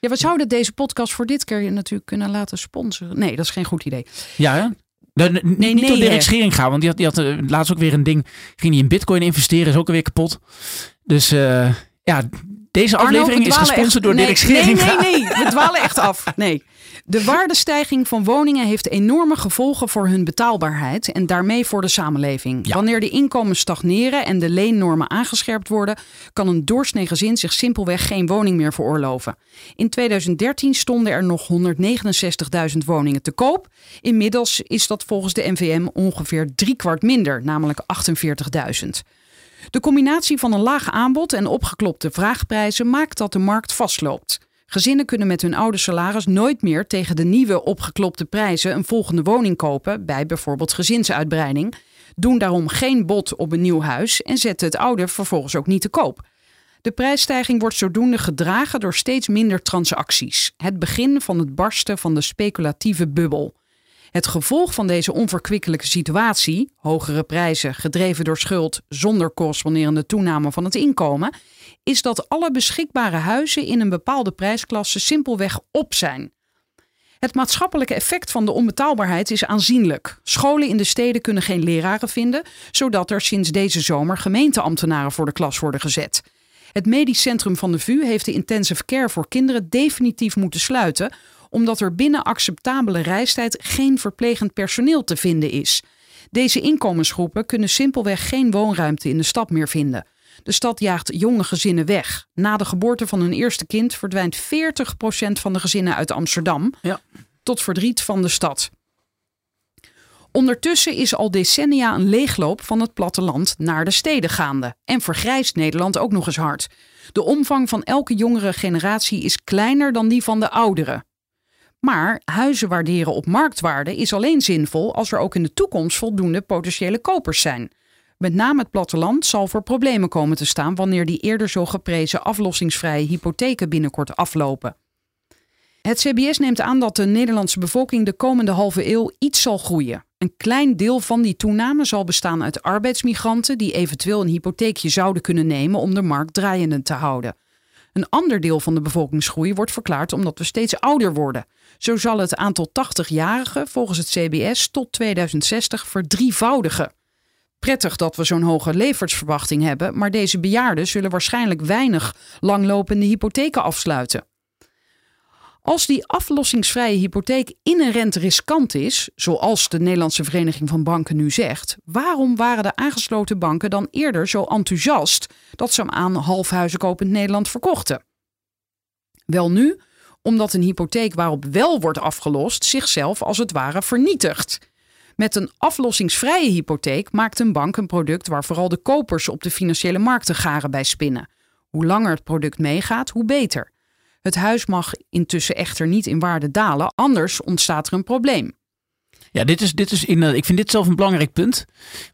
Ja, we zouden deze podcast voor dit keer natuurlijk kunnen laten sponsoren. Nee, dat is geen goed idee. Ja, hè? Nee, nee, niet door Dirk hè. Scheringa, want die had, die had eh, laatst ook weer een ding. Ging hij in bitcoin investeren, is ook alweer kapot. Dus eh, ja, deze Arno, aflevering is gesponsord echt- door nee, Dirk Scheringa. Nee, nee, nee, we dwalen echt af. Nee. De waardestijging van woningen heeft enorme gevolgen voor hun betaalbaarheid en daarmee voor de samenleving. Ja. Wanneer de inkomens stagneren en de leennormen aangescherpt worden, kan een doorsnee gezin zich simpelweg geen woning meer veroorloven. In 2013 stonden er nog 169.000 woningen te koop. Inmiddels is dat volgens de NVM ongeveer driekwart minder, namelijk 48.000. De combinatie van een laag aanbod en opgeklopte vraagprijzen maakt dat de markt vastloopt. Gezinnen kunnen met hun oude salaris nooit meer tegen de nieuwe opgeklopte prijzen een volgende woning kopen, bij bijvoorbeeld gezinsuitbreiding, doen daarom geen bod op een nieuw huis en zetten het oude vervolgens ook niet te koop. De prijsstijging wordt zodoende gedragen door steeds minder transacties. Het begin van het barsten van de speculatieve bubbel. Het gevolg van deze onverkwikkelijke situatie, hogere prijzen gedreven door schuld zonder corresponderende toename van het inkomen, is dat alle beschikbare huizen in een bepaalde prijsklasse simpelweg op zijn. Het maatschappelijke effect van de onbetaalbaarheid is aanzienlijk. Scholen in de steden kunnen geen leraren vinden, zodat er sinds deze zomer gemeenteambtenaren voor de klas worden gezet. Het medisch centrum van de VU heeft de intensive care voor kinderen definitief moeten sluiten, omdat er binnen acceptabele reistijd geen verplegend personeel te vinden is. Deze inkomensgroepen kunnen simpelweg geen woonruimte in de stad meer vinden. De stad jaagt jonge gezinnen weg. Na de geboorte van hun eerste kind verdwijnt 40% van de gezinnen uit Amsterdam. Ja. tot verdriet van de stad. Ondertussen is al decennia een leegloop van het platteland naar de steden gaande. En vergrijst Nederland ook nog eens hard. De omvang van elke jongere generatie is kleiner dan die van de oudere. Maar huizen waarderen op marktwaarde is alleen zinvol als er ook in de toekomst voldoende potentiële kopers zijn. Met name het platteland zal voor problemen komen te staan wanneer die eerder zo geprezen aflossingsvrije hypotheken binnenkort aflopen. Het CBS neemt aan dat de Nederlandse bevolking de komende halve eeuw iets zal groeien. Een klein deel van die toename zal bestaan uit arbeidsmigranten die eventueel een hypotheekje zouden kunnen nemen om de markt draaiende te houden. Een ander deel van de bevolkingsgroei wordt verklaard omdat we steeds ouder worden. Zo zal het aantal 80-jarigen volgens het CBS tot 2060 verdrievoudigen. Prettig dat we zo'n hoge levensverwachting hebben, maar deze bejaarden zullen waarschijnlijk weinig langlopende hypotheken afsluiten. Als die aflossingsvrije hypotheek inherent riskant is, zoals de Nederlandse Vereniging van Banken nu zegt, waarom waren de aangesloten banken dan eerder zo enthousiast dat ze hem aan halfhuizenkopend Nederland verkochten? Wel nu, omdat een hypotheek waarop wel wordt afgelost zichzelf als het ware vernietigt. Met een aflossingsvrije hypotheek maakt een bank een product waar vooral de kopers op de financiële markten garen bij spinnen. Hoe langer het product meegaat, hoe beter. Het huis mag intussen echter niet in waarde dalen, anders ontstaat er een probleem. Ja, dit is, dit is in, ik vind dit zelf een belangrijk punt.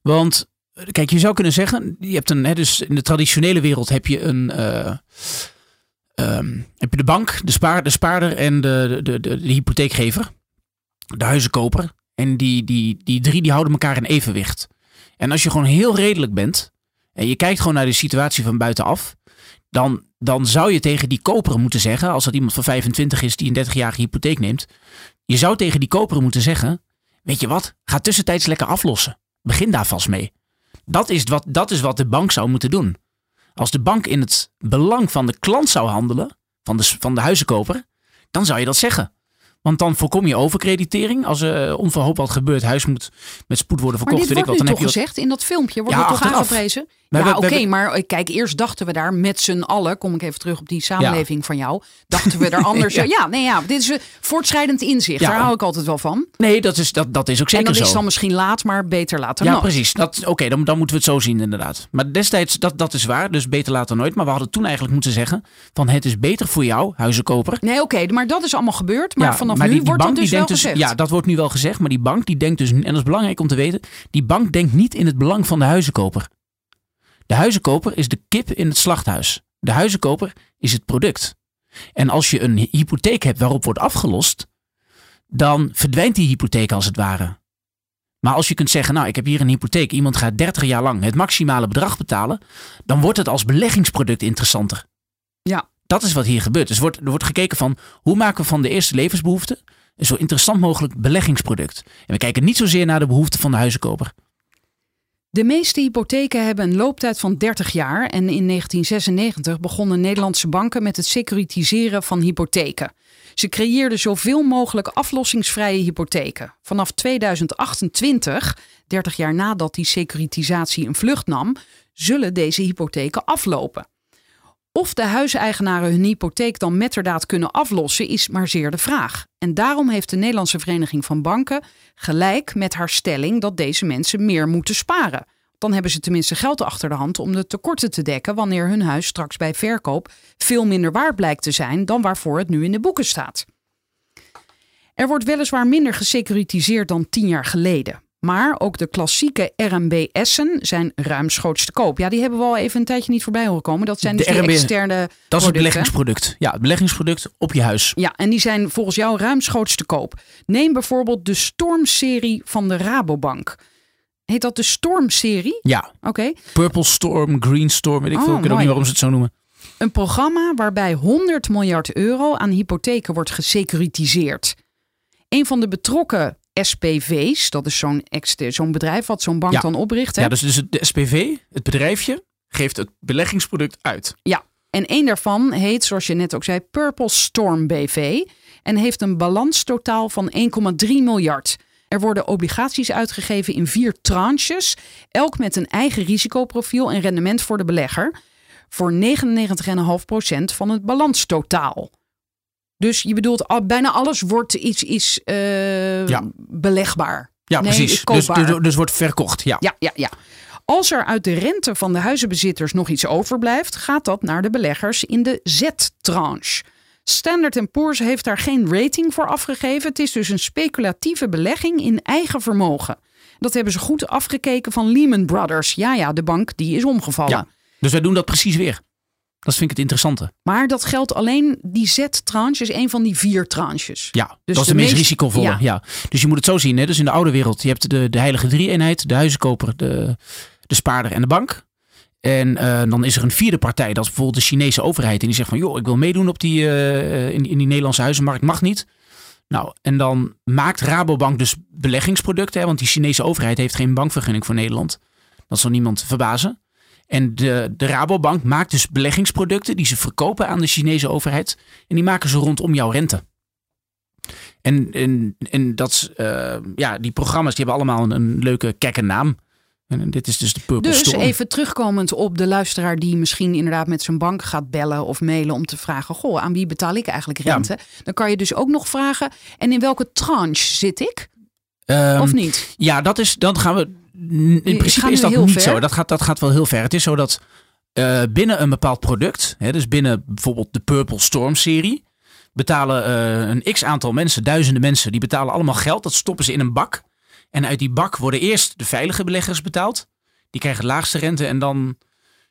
Want kijk, je zou kunnen zeggen, je hebt een, hè, dus in de traditionele wereld heb je een. Uh, um, heb je de bank, de, spaar, de spaarder en de, de, de, de hypotheekgever, de huizenkoper. En die, die, die drie die houden elkaar in evenwicht. En als je gewoon heel redelijk bent en je kijkt gewoon naar de situatie van buitenaf, dan, dan zou je tegen die koperen moeten zeggen, als dat iemand van 25 is die een 30-jarige hypotheek neemt, je zou tegen die koperen moeten zeggen, weet je wat, ga tussentijds lekker aflossen. Begin daar vast mee. Dat is wat, dat is wat de bank zou moeten doen. Als de bank in het belang van de klant zou handelen, van de, van de huizenkoper, dan zou je dat zeggen. Want dan voorkom je overkreditering. Als er uh, onverhoopt wat gebeurt, huis moet met spoed worden verkocht. Maar dit wordt ik wat, nu dan toch heb je gezegd in dat filmpje? Wordt ja, het toch achteraf. aangeprezen? Ja, oké, maar eh, kijk, eerst dachten we daar met z'n allen, kom ik even terug op die samenleving van jou, dachten we er anders. Ja. ja. nee, ja, dit is een voortschrijdend inzicht. Ja. Daar hou ik altijd wel van. Nee, dat is, dat, dat is ook en zeker dan is zo. het dan misschien laat, maar beter later Ja, nooit. precies. Dat- Oké, dan, dan moeten we het zo zien inderdaad. Maar destijds, dat, dat is waar. Dus beter later nooit. Maar we hadden toen eigenlijk moeten zeggen van het is beter voor jou, huizenkoper. Nee, oké, maar dat is allemaal gebeurd. Maar Ja, vanaf maar nu die- die wordt dat bank dus die wel denkt gezegd. Ja, dat wordt nu wel gezegd. Maar die bank die denkt dus, en dat is belangrijk om te weten, die bank denkt niet in het belang van de huizenkoper. De huizenkoper is de kip in het slachthuis. De huizenkoper is het product. En als je een hypotheek hebt waarop wordt afgelost, dan verdwijnt die hypotheek als het ware. Maar als je kunt zeggen, nou, ik heb hier een hypotheek, iemand gaat 30 jaar lang het maximale bedrag betalen, dan wordt het als beleggingsproduct interessanter. Ja. Dat is wat hier gebeurt. Dus er wordt, er wordt gekeken van hoe maken we van de eerste levensbehoeften een zo interessant mogelijk beleggingsproduct. En we kijken niet zozeer naar de behoeften van de huizenkoper. De meeste hypotheken hebben een looptijd van 30 jaar en in 1996 begonnen Nederlandse banken met het securitiseren van hypotheken. Ze creëerden zoveel mogelijk aflossingsvrije hypotheken. Vanaf 2028, 30 jaar nadat die securitisatie een vlucht nam, zullen deze hypotheken aflopen. Of de huiseigenaren hun hypotheek dan metterdaad kunnen aflossen, is maar zeer de vraag. En daarom heeft de Nederlandse Vereniging van Banken gelijk met haar stelling dat deze mensen meer moeten sparen. Dan hebben ze tenminste geld achter de hand om de tekorten te dekken wanneer hun huis straks bij verkoop veel minder waard blijkt te zijn dan waarvoor het nu in de boeken staat. Er wordt weliswaar minder gesecuritiseerd dan tien jaar geleden. Maar ook de klassieke RMBS'en zijn ruimschoots te koop. Ja, die hebben we al even een tijdje niet voorbij horen komen. Dat zijn De dus RMB externe Dat is het beleggingsproduct. Ja, het beleggingsproduct op je huis. Ja, en die zijn volgens jou ruimschoots te koop. Neem bijvoorbeeld de Storm-serie van de Rabobank. Heet dat de Storm-serie? Ja, Oké. Purple Storm, Green Storm, weet ik Oh, veel. Ik weet ook niet waarom ze het zo noemen. Een programma waarbij 100 miljard euro aan hypotheken wordt gesecuritiseerd. Een van de betrokken SPV's, dat is zo'n zo'n bedrijf wat zo'n bank Ja. dan opricht. Hè? Ja, dus, dus het- de SPV, het bedrijfje, geeft het beleggingsproduct uit. Ja, en één daarvan heet, zoals je net ook zei, Purple Storm BV. En heeft een balanstotaal van 1,3 miljard. Er worden obligaties uitgegeven in vier tranches, elk met een eigen risicoprofiel en rendement voor de belegger. Voor 99,5% van het balanstotaal. Dus je bedoelt, bijna alles wordt iets, iets eh, Ja. belegbaar. Ja, Nee, precies. Dus, dus, dus wordt verkocht. Ja. Ja, ja, ja. Als er uit de rente van de huizenbezitters nog iets overblijft, gaat dat naar de beleggers in de Z-tranche. Standard Poor's heeft daar geen rating voor afgegeven. Het is dus een speculatieve belegging in eigen vermogen. Dat hebben ze goed afgekeken van Lehman Brothers. Ja, ja, de bank die is omgevallen. Ja. Dus wij doen dat precies weer. Dat vind ik het interessante. Maar dat geldt alleen, die Z-tranche is een van die vier tranches. Ja, Dus dat is de de, meest risicovolle. ja. Ja. Dus je moet het zo zien. Hè? Dus in de oude wereld, je hebt de, de heilige drie-eenheid, de huizenkoper, de, de spaarder en de bank. En eh, dan is er een vierde partij, dat is bijvoorbeeld de Chinese overheid. En die zegt van, joh, ik wil meedoen op die, eh, in, in die Nederlandse huizenmarkt. Mag niet. Nou, en dan maakt Rabobank dus beleggingsproducten. Hè? Want die Chinese overheid heeft geen bankvergunning voor Nederland. Dat zal niemand verbazen. En de, de Rabobank maakt dus beleggingsproducten die ze verkopen aan de Chinese overheid. En die maken ze rondom jouw rente. En, en, en dat, eh, ja, die programma's die hebben allemaal een, een leuke kekke naam. En dit is dus de Purple Dus Storm. even terugkomend op de luisteraar die misschien inderdaad met zijn bank gaat bellen of mailen om te vragen: Goh, aan wie betaal ik eigenlijk Ja. rente? Dan kan je dus ook nog vragen: en in welke tranche zit ik? Ehm, of niet? Ja, dat is, dan gaan we. In principe is dat niet ver. zo. Dat gaat, dat gaat wel heel ver. Het is zo dat eh, binnen een bepaald product, hè, dus binnen bijvoorbeeld de Purple Storm serie, betalen eh, een x aantal mensen, duizenden mensen, die betalen allemaal geld. Dat stoppen ze in een bak. En uit die bak worden eerst de veilige beleggers betaald. Die krijgen de laagste rente en dan,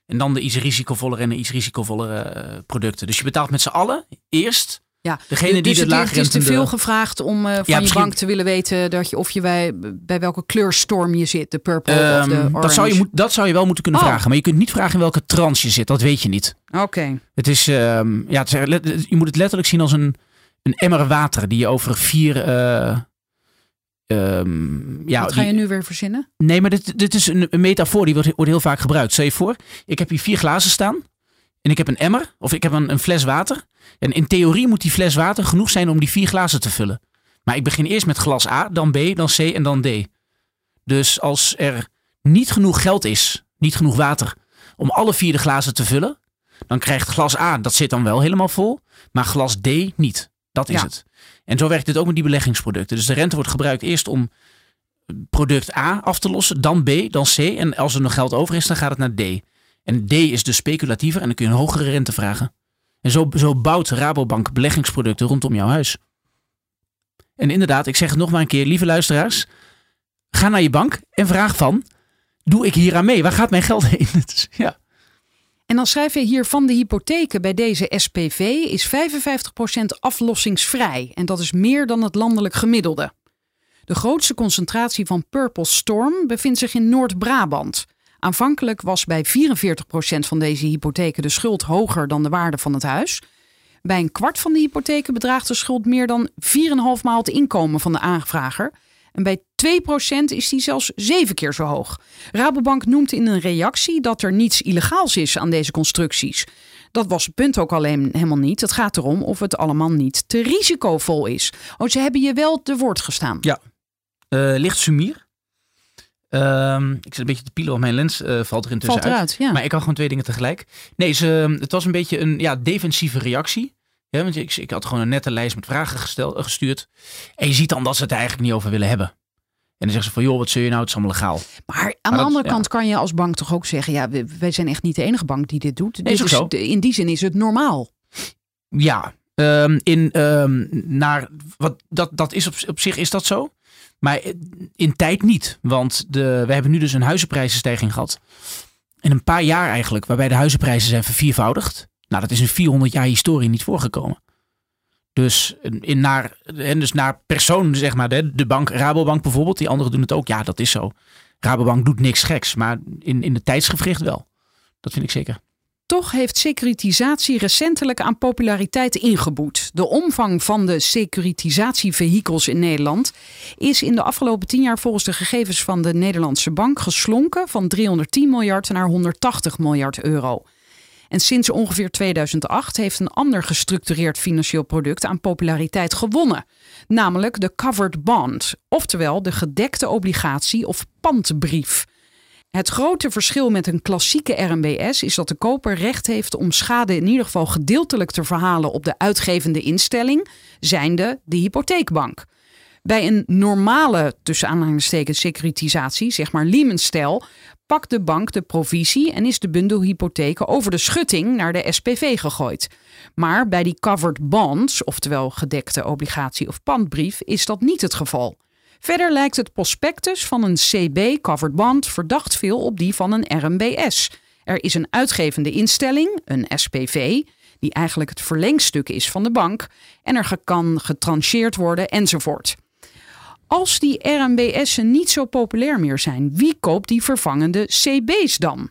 en dan de iets risicovollere en de iets risicovollere eh, producten. Dus je betaalt met z'n allen eerst Ja, degene die dus het, het is te veel gevraagd om eh, van je misschien- bank te willen weten dat je, of je bij, bij welke kleurstorm je zit. De purple of de Ehm, orange. dat, zou je, dat zou je wel moeten kunnen Oh. vragen. Maar je kunt niet vragen in welke trance je zit. Dat weet je niet. Oké. Het is, ehm, ja, het is let- je moet het letterlijk zien als een, een emmer water die je over vier. eh, ehm, ja, Wat ga je nu weer verzinnen? Nee, maar dit, dit is een, een metafoor die wordt, wordt heel vaak gebruikt. Stel je voor, ik heb hier vier glazen staan. En ik heb een emmer, of ik heb een, een fles water. En in theorie moet die fles water genoeg zijn om die vier glazen te vullen. Maar ik begin eerst met glas A, dan B, dan C en dan D. Dus als er niet genoeg geld is, niet genoeg water, om alle vier de glazen te vullen, dan krijgt glas A, dat zit dan wel helemaal vol, maar glas D niet. Dat is Ja. het. En zo werkt het ook met die beleggingsproducten. Dus de rente wordt gebruikt eerst om product A af te lossen, dan B, dan C. En als er nog geld over is, dan gaat het naar D. En D is dus speculatiever en dan kun je een hogere rente vragen. En zo, zo bouwt Rabobank beleggingsproducten rondom jouw huis. En inderdaad, ik zeg het nog maar een keer, lieve luisteraars. Ga naar je bank en vraag van, doe ik hier aan mee? Waar gaat mijn geld heen? Ja. En dan schrijf je hier van de hypotheken bij deze SPV is 55% aflossingsvrij. En dat is meer dan het landelijk gemiddelde. De grootste concentratie van Purple Storm bevindt zich in Noord-Brabant. Aanvankelijk was bij 44% van deze hypotheken de schuld hoger dan de waarde van het huis. Bij een kwart van de hypotheken bedraagt de schuld meer dan 4,5 maal het inkomen van de aanvrager. En bij 2% is die zelfs zeven keer zo hoog. Rabobank noemt in een reactie dat er niets illegaals is aan deze constructies. Dat was het punt ook alleen helemaal niet. Het gaat erom of het allemaal niet te risicovol is. Oh, ze hebben je wel te woord gestaan. Ja. Eh, licht sumier. Ehm, ik zit een beetje te pielen, want mijn lens eh, valt er intussen Valt uit. ja. Maar ik kan gewoon twee dingen tegelijk. Nee, ze, het was een beetje een ja, defensieve reactie. Ja, want ik, ik had gewoon een nette lijst met vragen gesteld, eh, gestuurd. En je ziet dan dat ze het eigenlijk niet over willen hebben. En dan zeggen ze van, joh, wat zul je nou? Het is allemaal legaal. Maar aan Maar de dat- andere ja. kant kan je als bank toch ook zeggen: ja, wij zijn echt niet de enige bank die dit doet. Nee, Dit is ook zo. de- in die zin is het normaal. Ja, ehm, in, ehm, naar, wat, dat, dat is op, op zich is dat zo. Maar in tijd niet. Want de, we hebben nu dus een huizenprijzenstijging gehad. In een paar jaar eigenlijk, waarbij de huizenprijzen zijn verviervoudigd. Nou, dat is in 400 jaar historie niet voorgekomen. Dus, in naar, en dus naar persoon, zeg maar, de, de bank, Rabobank bijvoorbeeld, die anderen doen het ook. Ja, dat is zo. Rabobank doet niks geks, maar in, in de tijdsgevricht wel. Dat vind ik zeker. Toch heeft securitisatie recentelijk aan populariteit ingeboet. De omvang van de securitisatievehikels in Nederland is in de afgelopen tien jaar volgens de gegevens van de Nederlandse Bank geslonken van 310 miljard naar 180 miljard euro. En sinds ongeveer 2008 heeft een ander gestructureerd financieel product aan populariteit gewonnen, namelijk de covered bond, oftewel de gedekte obligatie of pandbrief. Het grote verschil met een klassieke RMBS is dat de koper recht heeft om schade in ieder geval gedeeltelijk te verhalen op de uitgevende instelling, zijnde de hypotheekbank. Bij een normale, tussen securitisatie, zeg maar Lehman-stijl, pakt de bank de provisie en is de bundel hypotheken over de schutting naar de SPV gegooid. Maar bij die covered bonds, oftewel gedekte obligatie of pandbrief, is dat niet het geval. Verder lijkt het prospectus van een CB covered bond verdacht veel op die van een RMBS. Er is een uitgevende instelling, een SPV, die eigenlijk het verlengstuk is van de bank, en er kan getrancheerd worden enzovoort. Als die RMBS'en niet zo populair meer zijn, wie koopt die vervangende CB's dan?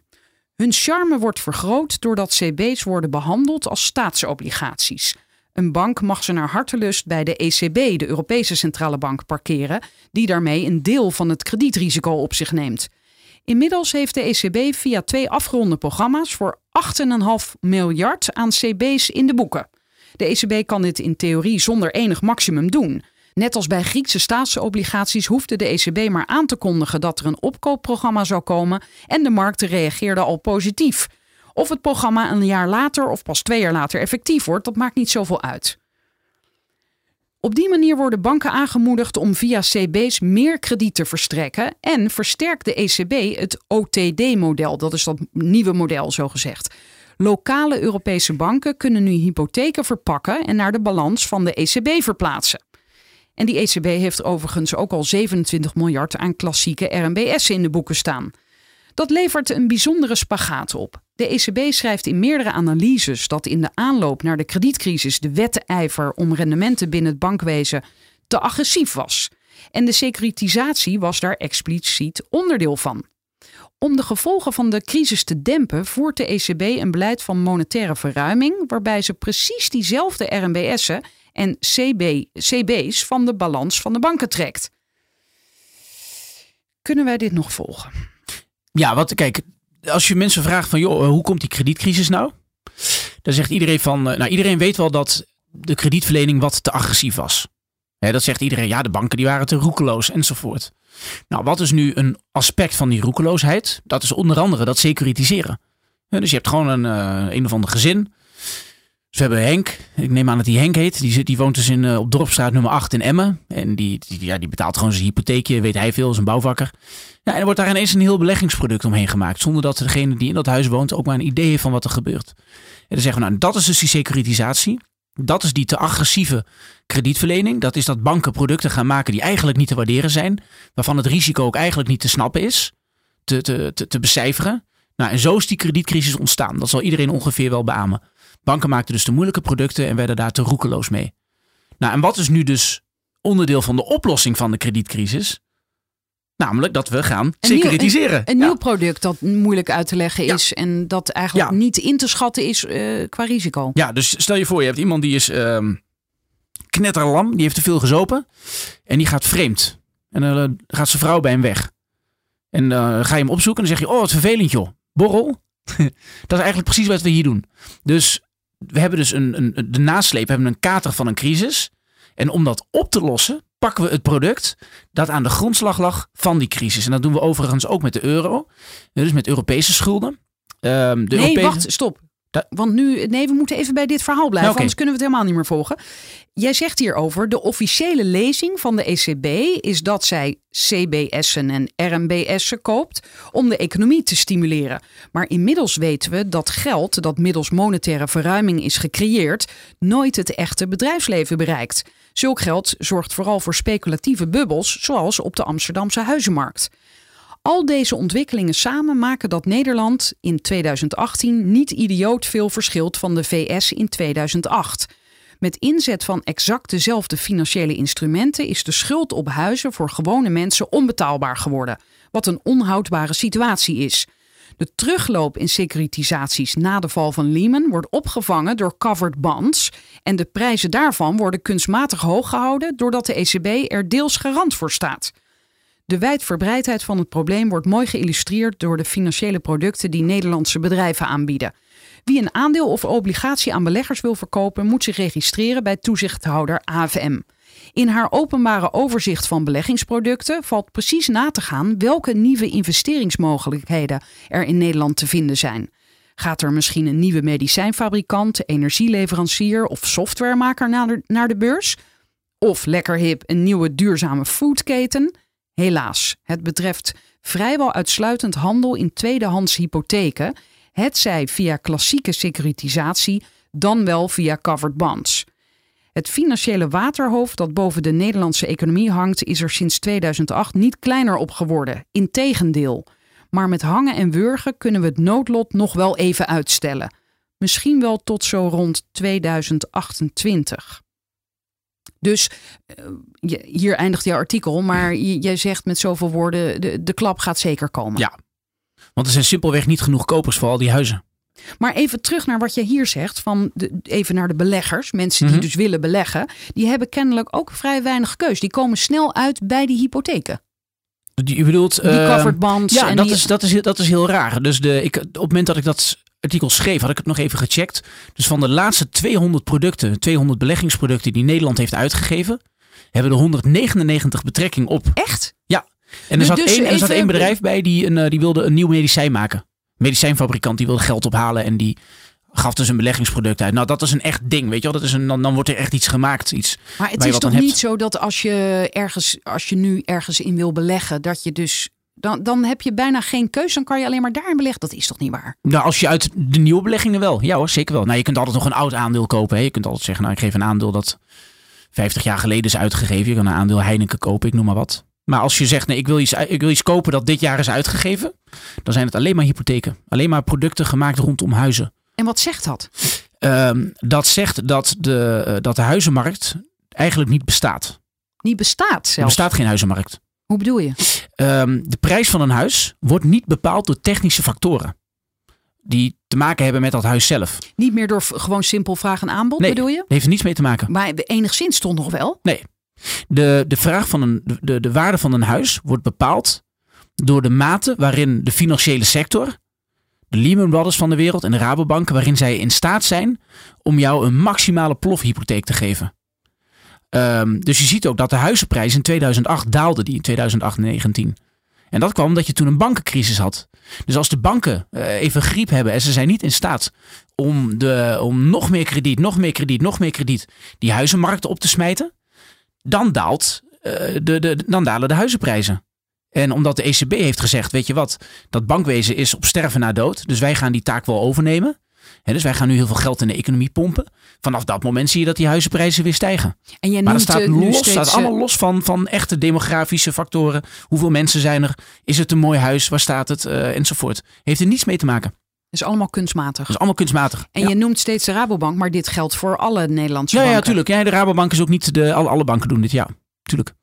Hun charme wordt vergroot doordat CB's worden behandeld als staatsobligaties. Een bank mag ze naar hartelust bij de ECB, de Europese Centrale Bank, parkeren, die daarmee een deel van het kredietrisico op zich neemt. Inmiddels heeft de ECB via twee afgeronde programma's voor 8,5 miljard aan CB's in de boeken. De ECB kan dit in theorie zonder enig maximum doen. Net als bij Griekse staatsobligaties hoefde de ECB maar aan te kondigen dat er een opkoopprogramma zou komen en de markten reageerden al positief. Of het programma een jaar later of pas twee jaar later effectief wordt, dat maakt niet zoveel uit. Op die manier worden banken aangemoedigd om via CB's meer krediet te verstrekken en versterkt de ECB het OTD-model. Dat is dat nieuwe model, zo gezegd. Lokale Europese banken kunnen nu hypotheken verpakken en naar de balans van de ECB verplaatsen. En die ECB heeft overigens ook al 27 miljard aan klassieke RMBS in de boeken staan. Dat levert een bijzondere spagaat op. De ECB schrijft in meerdere analyses dat in de aanloop naar de kredietcrisis de wedijver om rendementen binnen het bankwezen te agressief was. En de securitisatie was daar expliciet onderdeel van. Om de gevolgen van de crisis te dempen, voert de ECB een beleid van monetaire verruiming, waarbij ze precies diezelfde RMBS'en en CB, CB's van de balans van de banken trekt. Kunnen wij dit nog volgen? Ja, wat kijk, als je mensen vraagt van joh, hoe komt die kredietcrisis nou? Dan zegt iedereen van, nou iedereen weet wel dat de kredietverlening wat te agressief was. dat zegt iedereen, ja de banken die waren te roekeloos enzovoort. Nou, wat is nu een aspect van die roekeloosheid? Dat is onder andere dat securitiseren. dus je hebt gewoon een, uh, een of ander gezin. Dus we hebben Henk, ik neem aan dat hij Henk heet. Die, zit, die woont dus in, uh, op Dorpstraat nummer 8 in Emmen. En die, die, ja, die betaalt gewoon zijn hypotheekje, weet hij veel, is een bouwvakker. En er wordt daar ineens een heel beleggingsproduct omheen gemaakt. Zonder dat degene die in dat huis woont ook maar een idee heeft van wat er gebeurt. En dan zeggen we, nou, dat is dus die securitisatie. Dat is die te agressieve kredietverlening. Dat is dat banken producten gaan maken die eigenlijk niet te waarderen zijn. Waarvan het risico ook eigenlijk niet te snappen is. Te, te, te, te becijferen. Nou, en zo is die kredietcrisis ontstaan. Dat zal iedereen ongeveer wel beamen. Banken maakten dus de moeilijke producten en werden daar te roekeloos mee. Nou, en wat is nu dus onderdeel van de oplossing van de kredietcrisis? Namelijk dat we gaan securitiseren. Een, nieuw product dat moeilijk uit te leggen is en dat eigenlijk niet in te schatten is uh, qua risico. Ja, dus stel je voor, je hebt iemand die is uh, knetterlam, die heeft te veel gezopen en die gaat vreemd. En dan uh, gaat zijn vrouw bij hem weg. En dan ga je hem opzoeken en dan zeg je, oh wat vervelend joh, borrel. dat is eigenlijk precies wat we hier doen. Dus we hebben dus een, een, de nasleep, we hebben een kater van een crisis. En om dat op te lossen, pakken we het product dat aan de grondslag lag van die crisis. En dat doen we overigens ook met de euro. Dus met Europese schulden. Um, de nee, Europese... wacht, stop. Want nu, nee, we moeten even bij dit verhaal blijven, nou, anders kunnen we het helemaal niet meer volgen. Jij zegt hierover, de officiële lezing van de ECB is dat zij CBS'en en RMBS'en koopt om de economie te stimuleren. Maar inmiddels weten we dat geld dat middels monetaire verruiming is gecreëerd, nooit het echte bedrijfsleven bereikt. Zulk geld zorgt vooral voor speculatieve bubbels, zoals op de Amsterdamse huizenmarkt. Al deze ontwikkelingen samen maken dat Nederland in 2018 niet idioot veel verschilt van de VS in 2008. Met inzet van exact dezelfde financiële instrumenten is de schuld op huizen voor gewone mensen onbetaalbaar geworden, wat een onhoudbare situatie is. De terugloop in securitisaties na de val van Lehman wordt opgevangen door covered bonds en de prijzen daarvan worden kunstmatig hoog gehouden doordat de ECB er deels garant voor staat. De wijdverbreidheid van het probleem wordt mooi geïllustreerd door de financiële producten die Nederlandse bedrijven aanbieden. Wie een aandeel of obligatie aan beleggers wil verkopen, moet zich registreren bij toezichthouder AFM. In haar openbare overzicht van beleggingsproducten valt precies na te gaan welke nieuwe investeringsmogelijkheden er in Nederland te vinden zijn. Gaat er misschien een nieuwe medicijnfabrikant, energieleverancier of softwaremaker naar de, naar de beurs? Of lekker hip een nieuwe duurzame foodketen? Helaas, het betreft vrijwel uitsluitend handel in tweedehands hypotheken, hetzij via klassieke securitisatie, dan wel via covered bonds. Het financiële waterhoofd dat boven de Nederlandse economie hangt, is er sinds 2008 niet kleiner op geworden. Integendeel. Maar met hangen en wurgen kunnen we het noodlot nog wel even uitstellen. Misschien wel tot zo rond 2028. Dus eh, je- hier eindigt je artikel, maar jij zegt met zoveel woorden: de, de klap gaat zeker komen. Ja. Want er zijn simpelweg niet genoeg kopers voor al die huizen. Maar even terug naar wat je hier zegt, van de, even naar de beleggers, mensen die Mhm. dus willen beleggen, die hebben kennelijk ook vrij weinig keus. Die komen snel uit bij die hypotheken. Die- Je bedoelt... Die eh, covered bonds. Ja, en dat, die, is, dat, is, dat is heel raar. Dus de, ik, op het moment dat ik dat artikel schreef, had ik het nog even gecheckt. Dus van de laatste 200 producten, 200 beleggingsproducten die Nederland heeft uitgegeven, hebben er 199 betrekking op. Echt? En er Dus- zat, dus één, en er zat één bedrijf bij die, een, eh, die wilde een nieuw medicijn maken. Medicijnfabrikant die wilde geld ophalen en die gaf dus een beleggingsproduct uit. Nou, dat is een echt ding, weet je wel. Dat is een, dan, dan wordt er echt iets gemaakt. Iets. Maar het is toch niet hebt. zo dat als je, ergens, als je nu ergens in wil beleggen, dat je dus. Dan, dan heb je bijna geen keus, dan kan je alleen maar daarin beleggen. Dat is toch niet waar? Nou, als je uit de nieuwe beleggingen wel. Ja hoor, zeker wel. Nou, je kunt altijd nog een oud aandeel kopen. Hè. Je kunt altijd zeggen, nou, ik geef een aandeel dat 50 jaar geleden is uitgegeven. Je kan een aandeel Heineken kopen, ik noem maar wat. Maar als je zegt, nee, ik wil iets, ik wil iets kopen dat dit jaar is uitgegeven. Dan zijn het alleen maar hypotheken. Alleen maar producten gemaakt rondom huizen. En wat zegt dat? Ehm, dat zegt dat de, eh, dat de huizenmarkt eigenlijk niet bestaat. Niet bestaat Er zelfs. bestaat geen huizenmarkt. Hoe bedoel je? Ehm, de prijs van een huis wordt niet bepaald door technische factoren. Die te maken hebben met dat huis zelf. Niet meer door gewoon simpel vraag en aanbod, Nee. bedoel je? Heeft er niets mee te maken. Maar enigszins toch nog wel? De, de vraag van een, de, de waarde van een huis wordt bepaald door de mate waarin de financiële sector, de Lehman Brothers van de wereld en de Rabobank, waarin zij in staat zijn om jou een maximale plofhypotheek te geven. Ehm, dus je ziet ook dat de huizenprijs in 2008 daalde, die in 2019. En dat kwam omdat je toen een bankencrisis had. Dus als de banken eh, even griep hebben en ze zijn niet in staat om, de, om nog meer krediet, nog meer krediet, nog meer krediet, die huizenmarkten op te smijten, dan, daalt, eh, de, de, dan dalen de huizenprijzen. En omdat de ECB heeft gezegd, weet je wat, dat bankwezen is op sterven na dood. Dus wij gaan die taak wel overnemen. Dus wij gaan nu heel veel geld in de economie pompen. Vanaf dat moment zie je dat die huizenprijzen weer stijgen. En jij Maar dat staat, eh, los, steeds, staat eh, allemaal los van, van echte demografische factoren. Hoeveel mensen zijn er? Is het een mooi huis? Waar staat het? Eh, enzovoort. Heeft er niets mee te maken. is allemaal kunstmatig. Dat is allemaal kunstmatig. En ja. je noemt steeds de Rabobank, maar dit geldt voor alle Nederlandse ja, ja, banken. tuurlijk. Ja, de Rabobank is ook niet de. Alle, alle banken doen dit, ja. Tuurlijk.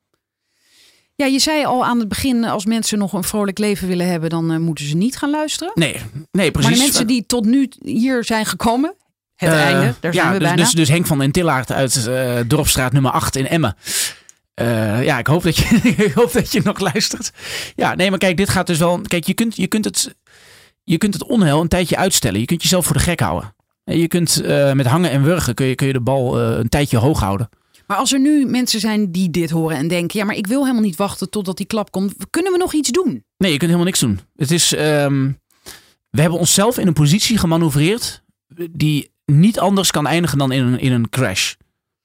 Ja, je zei al aan het begin, als mensen nog een vrolijk leven willen hebben, dan eh, moeten ze niet gaan luisteren. Nee, nee precies. Maar de mensen die tot nu hier zijn gekomen, het Eh, einde, daar zijn ja, we dus, bijna. Dus, dus Henk van den Tillaert uit eh, Dorpstraat nummer 8 in Emmen. Ja, ik hoop, dat je, ik hoop dat je nog luistert. Ja, nee, maar kijk, dit gaat dus wel... Kijk, je kunt, je kunt, het, je kunt het onheil een tijdje uitstellen. Je kunt jezelf voor de gek houden. En Je kunt met hangen en wurgen kun je, kun je de bal een tijdje hoog houden. Maar als er nu mensen zijn die dit horen en denken, ja, maar ik wil helemaal niet wachten totdat die klap komt. Kunnen we nog iets doen? Nee, je kunt helemaal niks doen. Het is, ehm, we hebben onszelf in een positie gemanoeuvreerd die niet anders kan eindigen dan in een, in een crash.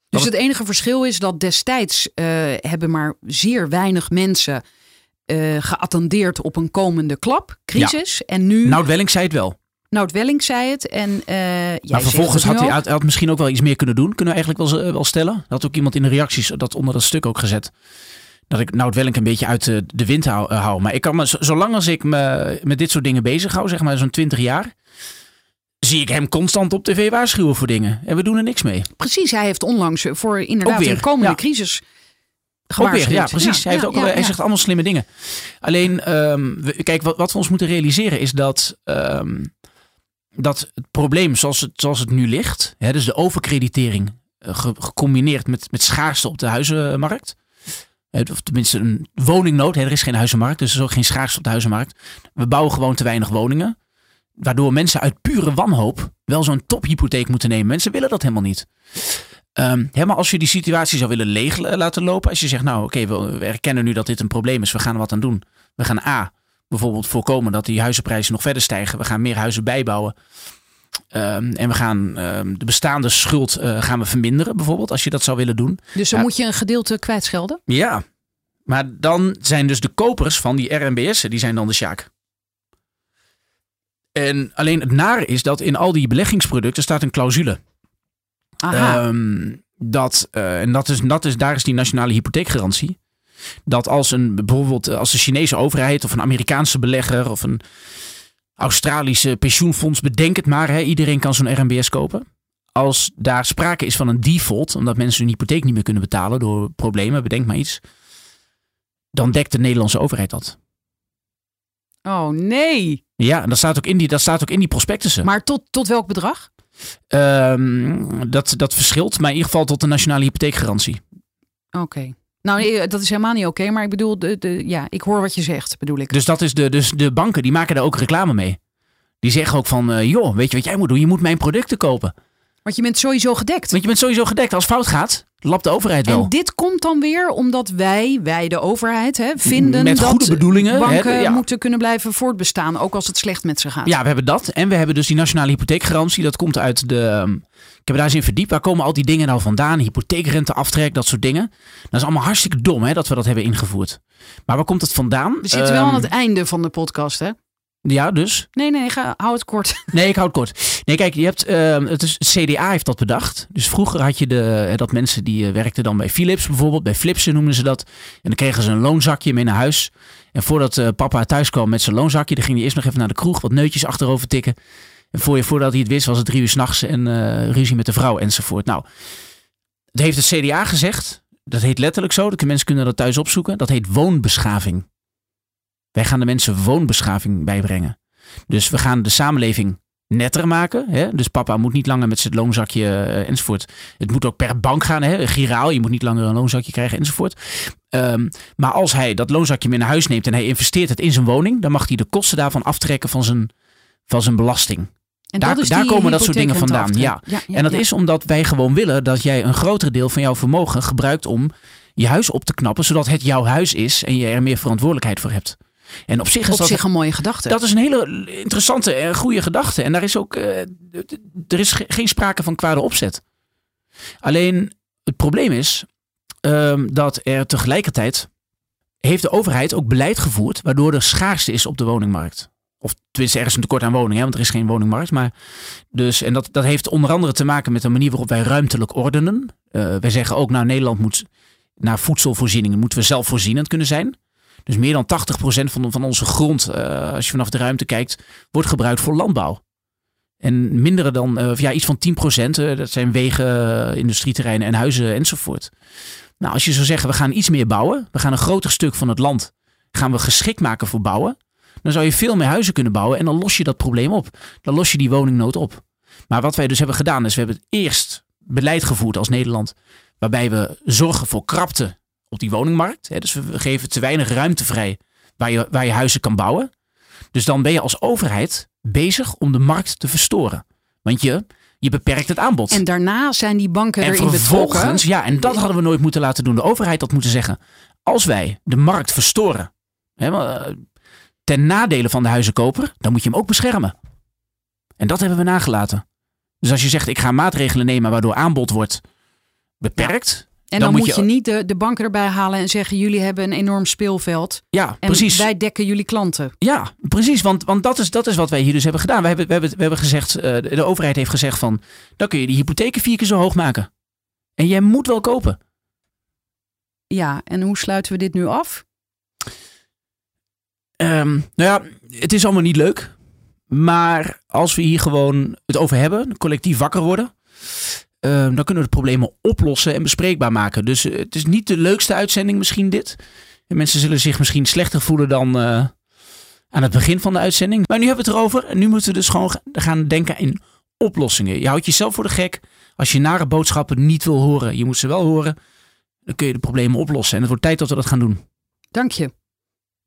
Dus het enige verschil is dat destijds eh, hebben maar zeer weinig mensen eh, geattendeerd op een komende klap, crisis. En nu, Nout Welling zei het wel. Nout Welling zei het en eh jij maar vervolgens had hij, had, had misschien ook wel iets meer kunnen doen. Kunnen we eigenlijk wel, z- wel stellen. Dat had ook iemand in de reacties dat onder dat stuk ook gezet. Dat ik Nout Welling een beetje uit de, de wind hou, eh, hou. Maar ik kan me, zolang als ik me met dit soort dingen bezig hou, zeg maar zo'n 20 jaar, zie ik hem constant op tv waarschuwen voor dingen. En we doen er niks mee. Precies, hij heeft onlangs voor inderdaad weer, een komende ja. crisis Ook weer, gewaarschuwd. ja, precies. hij, heeft ook, hij zegt allemaal slimme dingen. Alleen, ehm, we- kijk, wat, wat we ons moeten realiseren is dat, ehm, dat het probleem zoals het, zoals het nu ligt, hè, dus de overkreditering eh, ge- gecombineerd met, met schaarste op de huizenmarkt, of tenminste een woningnood, hè, er is geen huizenmarkt, dus er is ook geen schaarste op de huizenmarkt. We bouwen gewoon te weinig woningen, waardoor mensen uit pure wanhoop wel zo'n tophypotheek moeten nemen. Mensen willen dat helemaal niet. Ehm, hè, maar als je die situatie zou willen leeg laten lopen. Als je zegt, nou oké, we, we erkennen nu dat dit een probleem is. We gaan er wat aan doen. We gaan A, bijvoorbeeld voorkomen dat die huizenprijzen nog verder stijgen. We gaan meer huizen bijbouwen. Ehm, en we gaan ehm, de bestaande schuld eh, gaan we verminderen, bijvoorbeeld, als je dat zou willen doen. Dus dan Ja. moet je een gedeelte kwijtschelden? Ja, maar dan zijn dus de kopers van die RMBS'en, die zijn dan de sjaak. En alleen het nare is dat in al die beleggingsproducten staat een clausule. Aha. Ehm, dat, eh, en dat is, dat is, daar is die nationale hypotheekgarantie. Dat als een bijvoorbeeld eh, als de Chinese overheid of een Amerikaanse belegger of een Australische pensioenfonds, bedenk het maar, hè, iedereen kan zo'n RMBS kopen. Als daar sprake is van een default, omdat mensen hun hypotheek niet meer kunnen betalen door problemen, bedenk maar iets, dan dekt de Nederlandse overheid dat. oh nee. Ja, en dat staat ook in die, dat staat ook in die prospectussen. Maar tot, tot welk bedrag? Ehm, dat, dat verschilt, maar in ieder geval tot de nationale hypotheekgarantie. Oké. Nou, nee, dat is helemaal niet oké. maar ik bedoel, de, de, ja, ik hoor wat je zegt, bedoel ik. Dus dat is de, dus de banken die maken daar ook reclame mee. Die zeggen ook van, eh, joh, weet je wat jij moet doen? Je moet mijn producten kopen. Want je bent sowieso gedekt. Want je bent sowieso gedekt. Als fout gaat, lapt de overheid wel. En dit komt dan weer omdat wij, wij de overheid, hè, vinden Met dat goede bedoelingen, banken hè, ja. moeten kunnen blijven voortbestaan, ook als het slecht met ze gaat. Ja, we hebben dat. En we hebben dus die nationale hypotheekgarantie. Dat komt uit de... ehm, Ik heb daar eens in verdiept. Waar komen al die dingen nou vandaan? Hypotheekrenteaftrek, dat soort dingen. Dat is allemaal hartstikke dom hè, dat we dat hebben ingevoerd. Maar waar komt het vandaan? We zitten wel aan Ehm, het einde van de podcast, hè? Ja, dus. Nee, nee, ga, hou het kort. Nee, ik hou het kort. Nee, kijk, je hebt, ehm, het, is, het CDA heeft dat bedacht. Dus vroeger had je de, eh, dat mensen die eh, werkten dan bij Philips bijvoorbeeld, bij Flipsen noemden ze dat. En dan kregen ze een loonzakje mee naar huis. En voordat eh, papa thuis kwam met zijn loonzakje, dan ging hij eerst nog even naar de kroeg, wat neutjes achterover tikken. Voor je, voordat hij het wist, was het drie uur s'nachts en eh, ruzie met de vrouw enzovoort. Nou, dat heeft het CDA gezegd. Dat heet letterlijk zo. De mensen kunnen dat thuis opzoeken. Dat heet woonbeschaving. Wij gaan de mensen woonbeschaving bijbrengen. Dus we gaan de samenleving netter maken. Hè? Dus papa moet niet langer met zijn loonzakje eh, enzovoort. Het moet ook per bank gaan. Hè? Giraal, je moet niet langer een loonzakje krijgen enzovoort. Ehm, maar als hij dat loonzakje mee naar huis neemt en hij investeert het in zijn woning, dan mag hij de kosten daarvan aftrekken van zijn, van zijn belasting. En Daar- die komen dat soort dingen vandaan. Ja, en dat ja. is omdat wij gewoon willen dat jij een groter deel van jouw vermogen gebruikt om je huis op te knappen, zodat het jouw huis is en je er meer verantwoordelijkheid voor hebt. En op zich is op dat zich een mooie gedachte. dat is een hele interessante en goede gedachte. En daar is ook eh, er is ge- geen sprake van kwade opzet. Alleen het probleem is ehm, dat er tegelijkertijd heeft de overheid ook beleid gevoerd waardoor er schaarste is op de woningmarkt. Of tenminste, er is een tekort aan woningen, want er is geen woningmarkt. Maar dus, en dat, dat heeft onder andere te maken met de manier waarop wij ruimtelijk ordenen. Eh, wij zeggen ook, nou, Nederland moet naar voedselvoorzieningen moeten we zelfvoorzienend kunnen zijn. Dus meer dan 80% van, van onze grond, eh, als je vanaf de ruimte kijkt, wordt gebruikt voor landbouw. En minder dan, eh, ja, iets van 10%, eh, dat zijn wegen, industrieterreinen en huizen enzovoort. Nou, als je zou zeggen, we gaan iets meer bouwen, we gaan een groter stuk van het land, gaan we geschikt maken voor bouwen, dan zou je veel meer huizen kunnen bouwen en dan los je dat probleem op. Dan los je die woningnood op. Maar wat wij dus hebben gedaan, is we hebben eerst beleid gevoerd als Nederland, waarbij we zorgen voor krapte op die woningmarkt. Hè, dus we geven te weinig ruimte vrij waar je, waar je huizen kan bouwen. Dus dan ben je als overheid bezig om de markt te verstoren. Want je, je beperkt het aanbod. En daarna zijn die banken En erin vervolgens, betrokken. ja, en dat hadden we nooit moeten laten doen. De overheid had moeten zeggen, als wij de markt verstoren, hè, eh, ten nadele van de huizenkoper, dan moet je hem ook beschermen. En dat hebben we nagelaten. Dus als je zegt, ik ga maatregelen nemen waardoor aanbod wordt beperkt. En dan, moet je, niet de, de banken erbij halen en zeggen: jullie hebben een enorm speelveld. Ja, En precies. wij dekken jullie klanten. Ja, precies. Want, want dat, is, dat is wat wij hier dus hebben gedaan. We hebben, we hebben, we hebben gezegd, eh, de, de overheid heeft gezegd van, dan kun je die hypotheken vier keer zo hoog maken. En jij moet wel kopen. Ja, en hoe sluiten we dit nu af? Ehm, nou ja, het is allemaal niet leuk. Maar als we hier gewoon het over hebben, collectief wakker worden, ehm, dan kunnen we de problemen oplossen en bespreekbaar maken. Dus eh, het is niet de leukste uitzending misschien dit. En mensen zullen zich misschien slechter voelen dan eh, aan het begin van de uitzending. Maar nu hebben we het erover en nu moeten we dus gewoon ga- gaan denken in oplossingen. Je houdt jezelf voor de gek. Als je nare boodschappen niet wil horen, je moet ze wel horen, dan kun je de problemen oplossen. En het wordt tijd dat we dat gaan doen. Dank je.